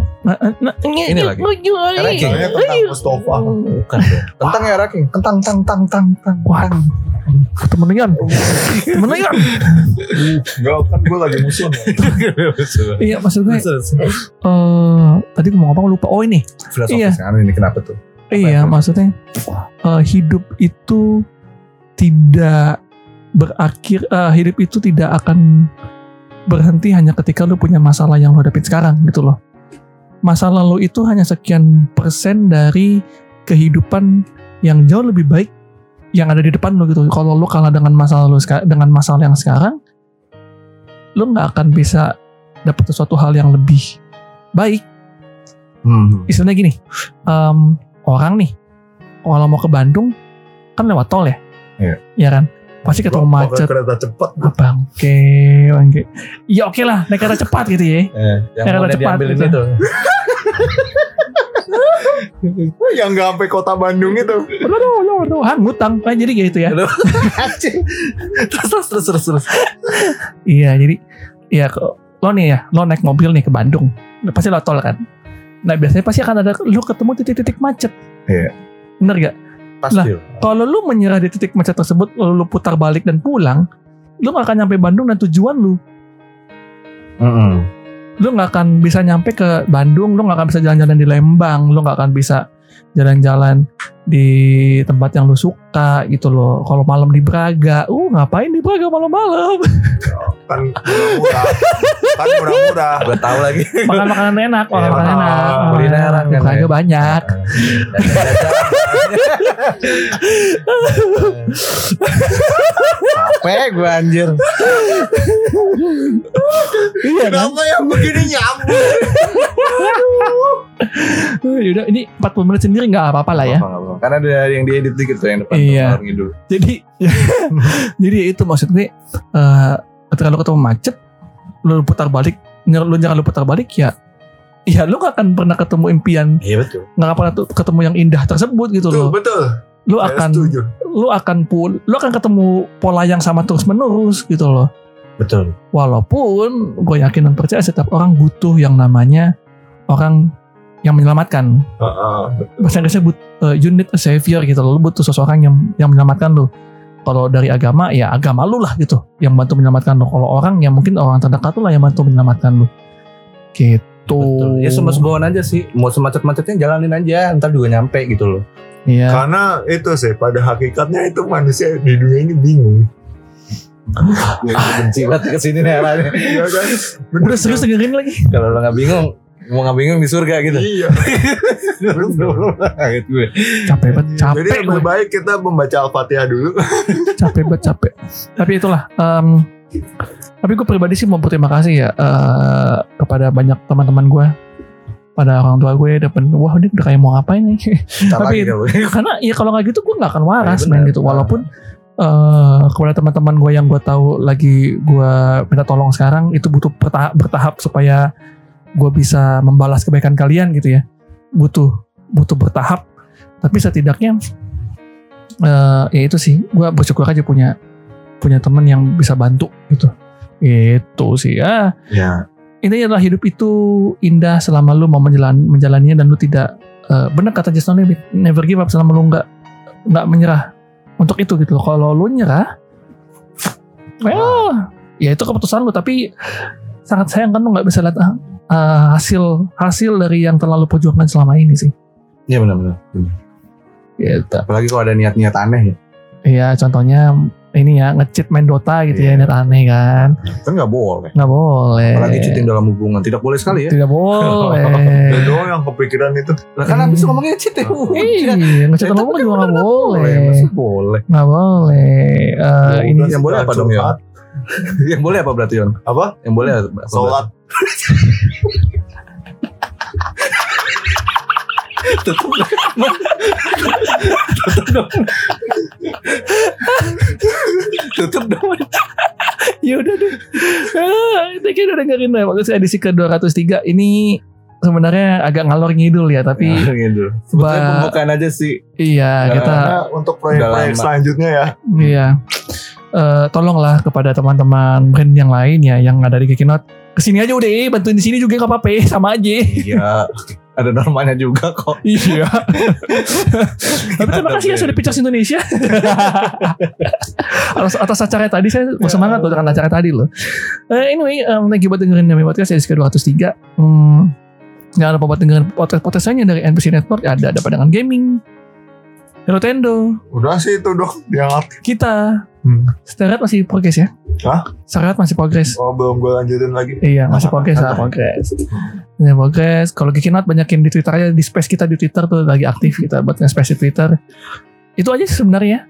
[SPEAKER 4] Ini lagi. Karena King.
[SPEAKER 3] Soalnya tentang Mustafa.
[SPEAKER 4] bukan. Kentang ya Raking. Kentang tang tang tang tang.
[SPEAKER 2] Wah, temen
[SPEAKER 3] Enggak kan gue lagi musuh.
[SPEAKER 2] Iya, maksud gue, eh tadi ngomong apa lupa. Oh ini,
[SPEAKER 4] Filosofis
[SPEAKER 2] Iya.
[SPEAKER 4] kan ini kenapa tuh?
[SPEAKER 2] Iya,
[SPEAKER 4] yang-
[SPEAKER 2] maksudnya eh, hidup itu tidak berakhir, eh, hidup itu tidak akan berhenti hanya ketika lu punya masalah yang lu hadapin sekarang gitu loh. Masa lalu itu hanya sekian persen dari kehidupan yang jauh lebih baik yang ada di depan lu gitu. Kalau lu kalah dengan masalah lu seka- dengan masalah yang sekarang, lu nggak akan bisa dapat sesuatu hal yang lebih baik
[SPEAKER 4] Hmm.
[SPEAKER 2] istilahnya gini em, orang nih kalau mau ke Bandung kan lewat tol ya
[SPEAKER 3] Iya.
[SPEAKER 2] Iya kan pasti ketemu macet
[SPEAKER 3] kereta cepat.
[SPEAKER 2] Ah, bangke bangke ya oke lah naik kereta cepat gitu ya
[SPEAKER 4] Eh, yang
[SPEAKER 2] Kereta
[SPEAKER 4] mau
[SPEAKER 2] cepat gitu.
[SPEAKER 4] itu.
[SPEAKER 3] Yang nggak sampai kota Bandung itu.
[SPEAKER 2] aduh aduh aduh ngutang kan jadi gitu ya
[SPEAKER 4] terus terus terus terus terus.
[SPEAKER 2] iya jadi ya lo nih ya lo naik mobil nih ke Bandung pasti lo tol kan nah biasanya pasti akan ada lo ketemu titik-titik macet
[SPEAKER 3] Iya.
[SPEAKER 2] bener gak
[SPEAKER 4] Pasti.
[SPEAKER 2] kalau lu menyerah di titik macet tersebut lalu lu putar balik dan pulang lu gak akan nyampe Bandung dan tujuan lu
[SPEAKER 4] Mm-mm.
[SPEAKER 2] lu nggak akan bisa nyampe ke Bandung, lu nggak akan bisa jalan-jalan di Lembang, lu nggak akan bisa jalan-jalan di tempat yang lu suka gitu loh. Kalau malam di Braga, uh ngapain di Braga malam-malam?
[SPEAKER 3] Kan murah-murah. Kan murah-murah.
[SPEAKER 4] Gua tahu lagi.
[SPEAKER 2] Makan makanan enak, makan
[SPEAKER 3] Iya,
[SPEAKER 2] makanan enak.
[SPEAKER 4] kulineran kan,
[SPEAKER 2] Braga
[SPEAKER 4] ya.
[SPEAKER 2] banyak.
[SPEAKER 4] Capek gue anjir.
[SPEAKER 2] iya kan?
[SPEAKER 3] Kenapa yang begini nyambung?
[SPEAKER 2] Yaudah, ini 40 menit sendiri nggak apa-apa lah ya.
[SPEAKER 4] Karena ada yang diedit dikit tuh yang depan
[SPEAKER 2] Iya. Jadi, jadi itu maksud gue, eh ketika lu ketemu macet, lu putar balik, lu jangan lu putar balik ya, ya lu gak akan pernah ketemu impian
[SPEAKER 4] Iya betul.
[SPEAKER 2] akan pernah ketemu yang indah tersebut gitu
[SPEAKER 3] Betul,
[SPEAKER 2] loh.
[SPEAKER 3] betul.
[SPEAKER 2] Lu
[SPEAKER 3] Saya
[SPEAKER 2] akan
[SPEAKER 3] setuju.
[SPEAKER 2] lu akan pul lu akan ketemu pola yang sama terus menerus gitu loh.
[SPEAKER 4] Betul.
[SPEAKER 2] Walaupun gue yakin dan percaya setiap orang butuh yang namanya orang yang menyelamatkan.
[SPEAKER 3] Heeh, betul.
[SPEAKER 2] Bahasa Inggrisnya but, eh, you need a savior gitu loh. Lu butuh seseorang yang yang menyelamatkan lu. Kalau dari agama ya agama lu lah gitu yang bantu menyelamatkan lu. Kalau orang ya mungkin orang terdekat lu lah yang bantu menyelamatkan lu. Gitu.
[SPEAKER 4] Betul. Ya semesgoan aja sih. Mau semacet-macetnya jalanin aja. Ntar juga nyampe gitu loh.
[SPEAKER 2] Iya.
[SPEAKER 3] Karena itu sih pada hakikatnya itu manusia di dunia ini bingung.
[SPEAKER 4] Gue benci banget ke sini nih arahnya.
[SPEAKER 3] Iya kan? Bener
[SPEAKER 2] Udah serius dengerin lagi.
[SPEAKER 4] Kalau lo nggak bingung, mau nggak bingung di surga gitu.
[SPEAKER 3] Iya.
[SPEAKER 4] Gue.
[SPEAKER 2] Capek banget,
[SPEAKER 3] Jadi
[SPEAKER 2] capek
[SPEAKER 3] lebih
[SPEAKER 2] gue.
[SPEAKER 3] baik kita membaca Al-Fatihah dulu.
[SPEAKER 2] capek banget capek tapi itulah em, Tapi gue pribadi sih mau berterima kasih ya eh, kepada banyak teman-teman gue, pada orang tua gue depan, wah dia udah kayak mau ngapain nih? Tapi- Karena ya kalau nggak gitu gue nggak akan waras
[SPEAKER 4] Iya, benar.
[SPEAKER 2] gitu. Walaupun eh, kepada teman-teman gue yang gue tahu lagi gue minta tolong sekarang itu butuh bertahap, bertahap supaya gue bisa membalas kebaikan kalian gitu ya. Butuh butuh bertahap. Tapi setidaknya eh ya itu sih gue bersyukur aja punya punya teman yang bisa bantu gitu. Itu sih ya
[SPEAKER 3] Ya.
[SPEAKER 2] intinya adalah hidup itu indah selama lu mau menjalan menjalaninya dan lu tidak eh, benar kata Jason Levitt never give up selama lu nggak nggak menyerah untuk itu gitu loh kalau lu nyerah well ya itu keputusan lu tapi sangat sayang kan lu nggak bisa lihat ah, eh, hasil hasil dari yang telah lu perjuangkan selama ini sih
[SPEAKER 4] Iya benar-benar.
[SPEAKER 2] gitu
[SPEAKER 4] Apalagi kalau ada niat-niat aneh ya.
[SPEAKER 2] Iya contohnya ini ya nge-cheat main Dota gitu ya
[SPEAKER 3] Iya.
[SPEAKER 2] net aneh kan
[SPEAKER 3] Kan nggak boleh.
[SPEAKER 2] nggak boleh
[SPEAKER 4] Apalagi cheating dalam hubungan. Tidak boleh sekali ya.
[SPEAKER 2] tidak boleh
[SPEAKER 3] Dia doang yang kepikiran itu.
[SPEAKER 4] Lah kan habis ngomongnya cheating.
[SPEAKER 2] Iya, ngechat
[SPEAKER 4] Itu
[SPEAKER 2] ngomong
[SPEAKER 4] kan
[SPEAKER 2] juga nggak boleh.
[SPEAKER 4] Masa boleh.
[SPEAKER 2] Nggak boleh. Eh,
[SPEAKER 3] Ya
[SPEAKER 2] ini
[SPEAKER 4] yang boleh apa dong,
[SPEAKER 3] curhat.
[SPEAKER 4] Yang boleh apa berarti Yon?
[SPEAKER 3] Apa?
[SPEAKER 4] Yang boleh apa?
[SPEAKER 3] Sholat.
[SPEAKER 4] Tutup dong. Tutup dong.
[SPEAKER 2] ya udah deh. Ah, Ini kayaknya udah dengerin ya. Maksudnya edisi ke 203 ini sebenarnya agak ngalor ngidul ya, tapi
[SPEAKER 4] Nah, gitu. Sebetulnya pembukaan aja sih.
[SPEAKER 2] iya kita
[SPEAKER 3] untuk proyek-proyek selanjutnya ya.
[SPEAKER 2] iya. Eh, tolonglah kepada teman-teman brand yang lain ya yang ada di Kikinot ke sini aja udah eh, bantuin di sini juga nggak apa-apa eh, sama aja.
[SPEAKER 4] Iya. Ada normanya juga kok.
[SPEAKER 2] iya. Tapi terima kasih ya sudah Pictures Indonesia. Atas, atas acara tadi saya bersemangat loh dengan acara tadi loh. Eh, anyway um, thank you buat dengerin Demi Podcast edisi ke-203 hmm, Jangan lupa buat dengerin podcast-podcast lainnya dari NPC Network Ada ada pandangan gaming Hero Tendo
[SPEAKER 3] Udah sih itu dong yang aktif.
[SPEAKER 2] Kita
[SPEAKER 3] Hmm.
[SPEAKER 2] Sterat masih progres ya
[SPEAKER 3] Hah?
[SPEAKER 2] Sterat masih progres
[SPEAKER 3] Oh belum gue lanjutin lagi.
[SPEAKER 2] Iya masih progres lah
[SPEAKER 3] Apa?
[SPEAKER 2] progres Masih progres Kalau Kikinot banyakin di Twitter aja Di space kita di Twitter tuh lagi aktif kita Buat nge-space di Twitter Itu aja sih sebenarnya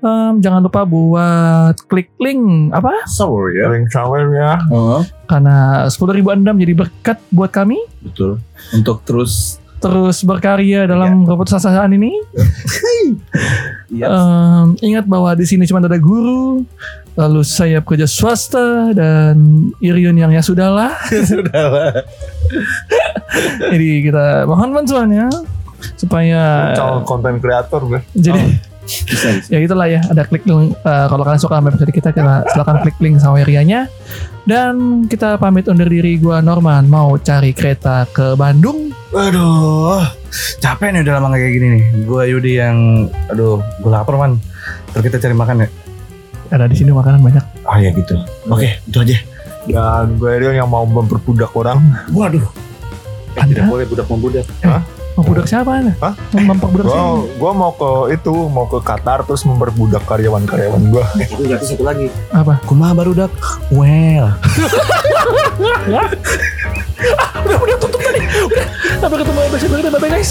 [SPEAKER 2] Em, Jangan lupa buat klik link Apa?
[SPEAKER 4] Sorry ya.
[SPEAKER 3] Link somewhere ya.
[SPEAKER 4] Oh,
[SPEAKER 2] Karena 10.000 anda menjadi berkat buat kami
[SPEAKER 4] betul. Untuk terus
[SPEAKER 2] Terus berkarya dalam keputusasaan ini
[SPEAKER 4] Iya.
[SPEAKER 2] Em, Ingat bahwa di sini cuma ada guru Lalu saya pekerja swasta Dan Irion yang ya sudahlah
[SPEAKER 4] Sudah lah.
[SPEAKER 2] Jadi kita mohon bantuannya supaya
[SPEAKER 3] Calon konten kreator gue.
[SPEAKER 2] jadi
[SPEAKER 4] Bisa, bisa.
[SPEAKER 2] ya itulah ya ada klik link eh, kalau kalian suka sama episode kita kita silakan klik link sama Rianya dan kita pamit undur diri gua Norman mau cari kereta ke Bandung
[SPEAKER 4] Aduh, capek nih udah lama kayak gini nih. Gue Yudi yang, aduh, gue lapar man. Ntar kita cari makan ya.
[SPEAKER 2] ada di sini makanan banyak
[SPEAKER 4] Oh ya gitu. Oke, itu aja.
[SPEAKER 3] Dan gue Rion yang mau memperbudak orang.
[SPEAKER 4] Waduh. Eh,
[SPEAKER 2] Anda?
[SPEAKER 4] tidak boleh budak membudak.
[SPEAKER 2] mau budak siapa anda?
[SPEAKER 3] Hah?
[SPEAKER 2] Memperbudak
[SPEAKER 3] Gue
[SPEAKER 2] siapa?
[SPEAKER 3] gue mau ke itu mau ke Qatar terus memperbudak karyawan-karyawan gue.
[SPEAKER 4] Eh, itu berarti satu lagi.
[SPEAKER 2] Apa?
[SPEAKER 4] Kumaha baru dak? Well.
[SPEAKER 2] Udah udah tutup tadi. Udah. Sampai ketemu episode berikutnya. Bye bye guys.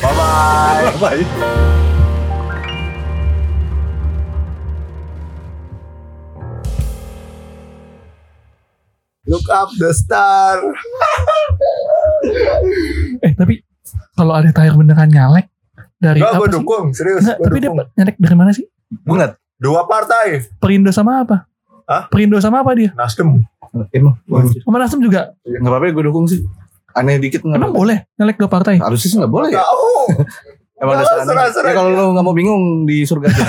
[SPEAKER 3] Bye bye.
[SPEAKER 4] Bye.
[SPEAKER 3] Look up the star.
[SPEAKER 2] Eh tapi kalau ada tayar beneran nyalek dari
[SPEAKER 3] Gak
[SPEAKER 2] apa
[SPEAKER 3] gue
[SPEAKER 2] sih?
[SPEAKER 3] dukung serius.
[SPEAKER 2] Nggak, tapi dia
[SPEAKER 3] dukung.
[SPEAKER 2] nyalek dari mana sih?
[SPEAKER 4] Bungat.
[SPEAKER 3] Dua partai.
[SPEAKER 2] Perindo sama apa?
[SPEAKER 3] Hah?
[SPEAKER 2] Perindo sama apa dia?
[SPEAKER 3] Nasdem.
[SPEAKER 4] Emang,
[SPEAKER 2] Sama Nasdem juga.
[SPEAKER 4] nggak apa-apa gue dukung sih. Aneh dikit nggak
[SPEAKER 2] Emang
[SPEAKER 4] apa-apa.
[SPEAKER 2] boleh nyalek dua partai?
[SPEAKER 4] Harusnya sih nggak boleh ya.
[SPEAKER 3] Tahu.
[SPEAKER 4] Emang
[SPEAKER 3] Nggak,
[SPEAKER 4] dasar aneh.
[SPEAKER 3] serah-serah
[SPEAKER 4] Ya kalau lu nggak mau bingung di surga aja.